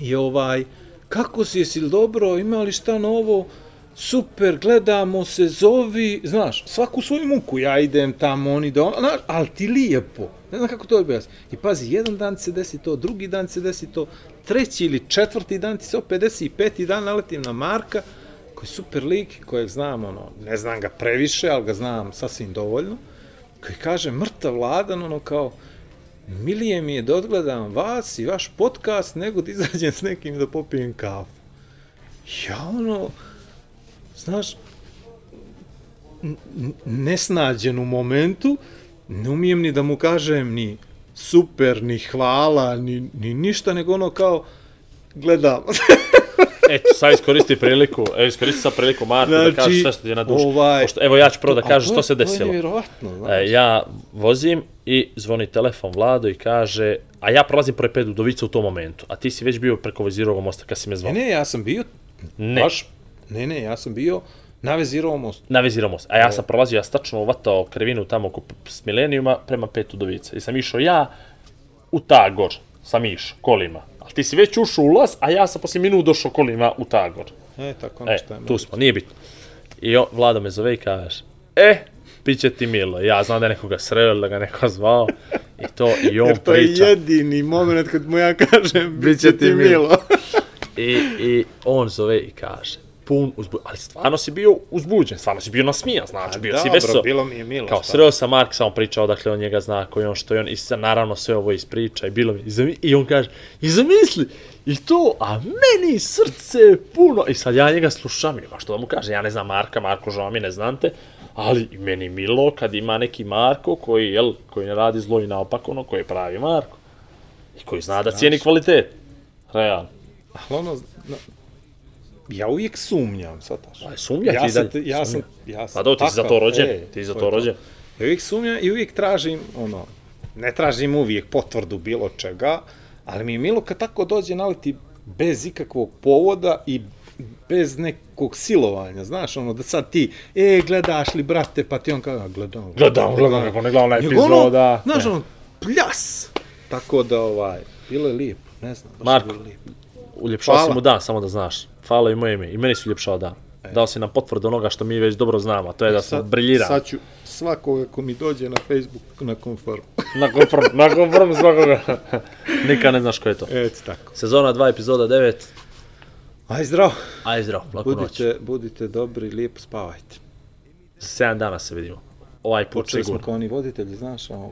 I ovaj, kako si, jesi dobro, ima li šta novo? Super, gledamo se, zovi, znaš, svaku svoju muku, ja idem tamo, oni da, znaš, ali ti lijepo, ne znam kako to objasni. I pazi, jedan dan se desi to, drugi dan se desi to, treći ili četvrti dan ti se opet desi i peti dan naletim na Marka, koji je super lik, kojeg znam, ono, ne znam ga previše, ali ga znam sasvim dovoljno, koji kaže, mrtav vladan, ono kao, milije mi je da odgledam vas i vaš podcast, nego da izađem s nekim da popijem kafu. Ja ono, znaš, nesnađen u momentu, ne umijem ni da mu kažem ni super, ni hvala, ni, ni ništa, nego ono kao, gledam. Eto, sad iskoristi priliku, evo iskoristi sad priliku Marko da Znači, kažeš sve što ti je na duši. ovaj- Pošto, evo ja ću prvo da kažem to što se To je desilo. nevjerovatno, znaš. E, ja vozim i zvoni telefon Vlado i kaže, a ja prolazim pored pet udovica u tom momentu, a ti si već bio preko Vezirovog mosta kad si me zvao. Ne, ne, ja sam bio, Ne. baš, ne, ne, ja sam bio na Vezirovom mostu. Na Vezirovom mostu. A ja sam prolazio, ja stačno uvatao krivinu tamo oko s Milenijuma prema pet udovica. I sam išao ja u Tagor, sam išao kolima. Ali ti si već ušao u ulaz, a ja sam poslije minut došao kolima u Tagor. E, tako E, nešto je. tu smo, nije bitno. I on, Vlado me zove i kaže, e, bit će ti milo. Ja znam da je nekoga sreo ili da ga neko zvao. I to, i on Jer to je priča. jedini moment kad mu ja kažem, Biće će ti ti milo. milo. I, I on zove i kaže, pun uzbu... Ali stvarno si bio uzbuđen, stvarno si bio nasmijan, znači, bio si vesel. bilo mi je milo. Kao šta? sreo sam Mark, samo pričao odakle on njega zna, koji on što je on, i sad naravno sve ovo ispriča i bilo mi, i, zami, i on kaže, i zamisli, i to, a meni srce puno, i sad ja njega slušam, i ma što da mu kaže, ja ne znam Marka, Marko, žao mi, ne znam te, ali i meni milo kad ima neki Marko koji, jel, koji ne radi zlo i naopak ono, koji je pravi Marko, i koji zna da cijeni kvalitet, realno. Ali ono, ja uvijek sumnjam, shvataš? Pa sumnja ja ti sam, dalje. ja sam, ja sam Pa do, ti si za to rođen, e, ti si za je to rođen. Ja uvijek sumnjam i uvijek tražim, ono, ne tražim uvijek potvrdu bilo čega, ali mi je milo kad tako dođe naleti bez ikakvog povoda i bez nekog silovanja, znaš, ono, da sad ti, e, gledaš li, brate, pa ti on kaže, "A, gledam, Gledam, gledam, kako ne gledam Nego ono, epizoda. Znaš, Ne. ono, pljas! Tako da, ovaj, bilo je lijepo, ne znam, baš Marko. je bilo lijepo. Uljepšao Hvala. si mu dan, samo da znaš. Hvala i moje ime. I meni su uljepšao dan. Dao si nam potvrdu onoga što mi već dobro znamo, a to je da smo briljirali. Sad ću svakoga ko mi dođe na Facebook na konform. Na konform, na konform svakoga. Nikad ne znaš ko je to. Eto tako. Sezona 2, epizoda 9. Aj zdravo. Aj zdrav, laku noć. Budite, budite dobri, lijepo spavajte. Za 7 dana se vidimo. Ovaj put Počeli smo sigurno. kao oni voditelji, znaš, ono,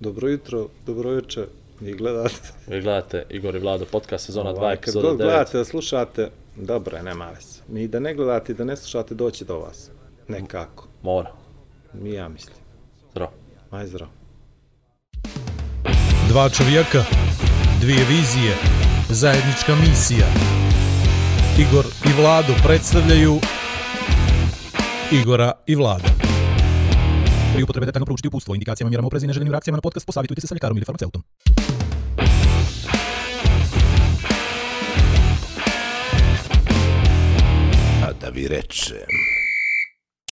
dobro jutro, dobro večer, vi gledate. Vi gledate Igor i Vlado podcast sezona 2, Ovaj, Kad epizoda god 9. gledate da slušate, dobro je, nema veze. Mi da ne gledate i da ne slušate, doći do vas. Nekako. Mora. Mi ja mislim. Zdrav. Aj zdravo. Dva čovjeka, dvije vizije, zajednička misija. Igor i Vlado predstavljaju Igora i Vlada. Pri upotrebe detaljno proučiti upustvo, indikacijama, mjerama oprezi i neželjenim reakcijama na podcast posavitujte se sa ljekarom ili farmaceutom. A da vi rečem...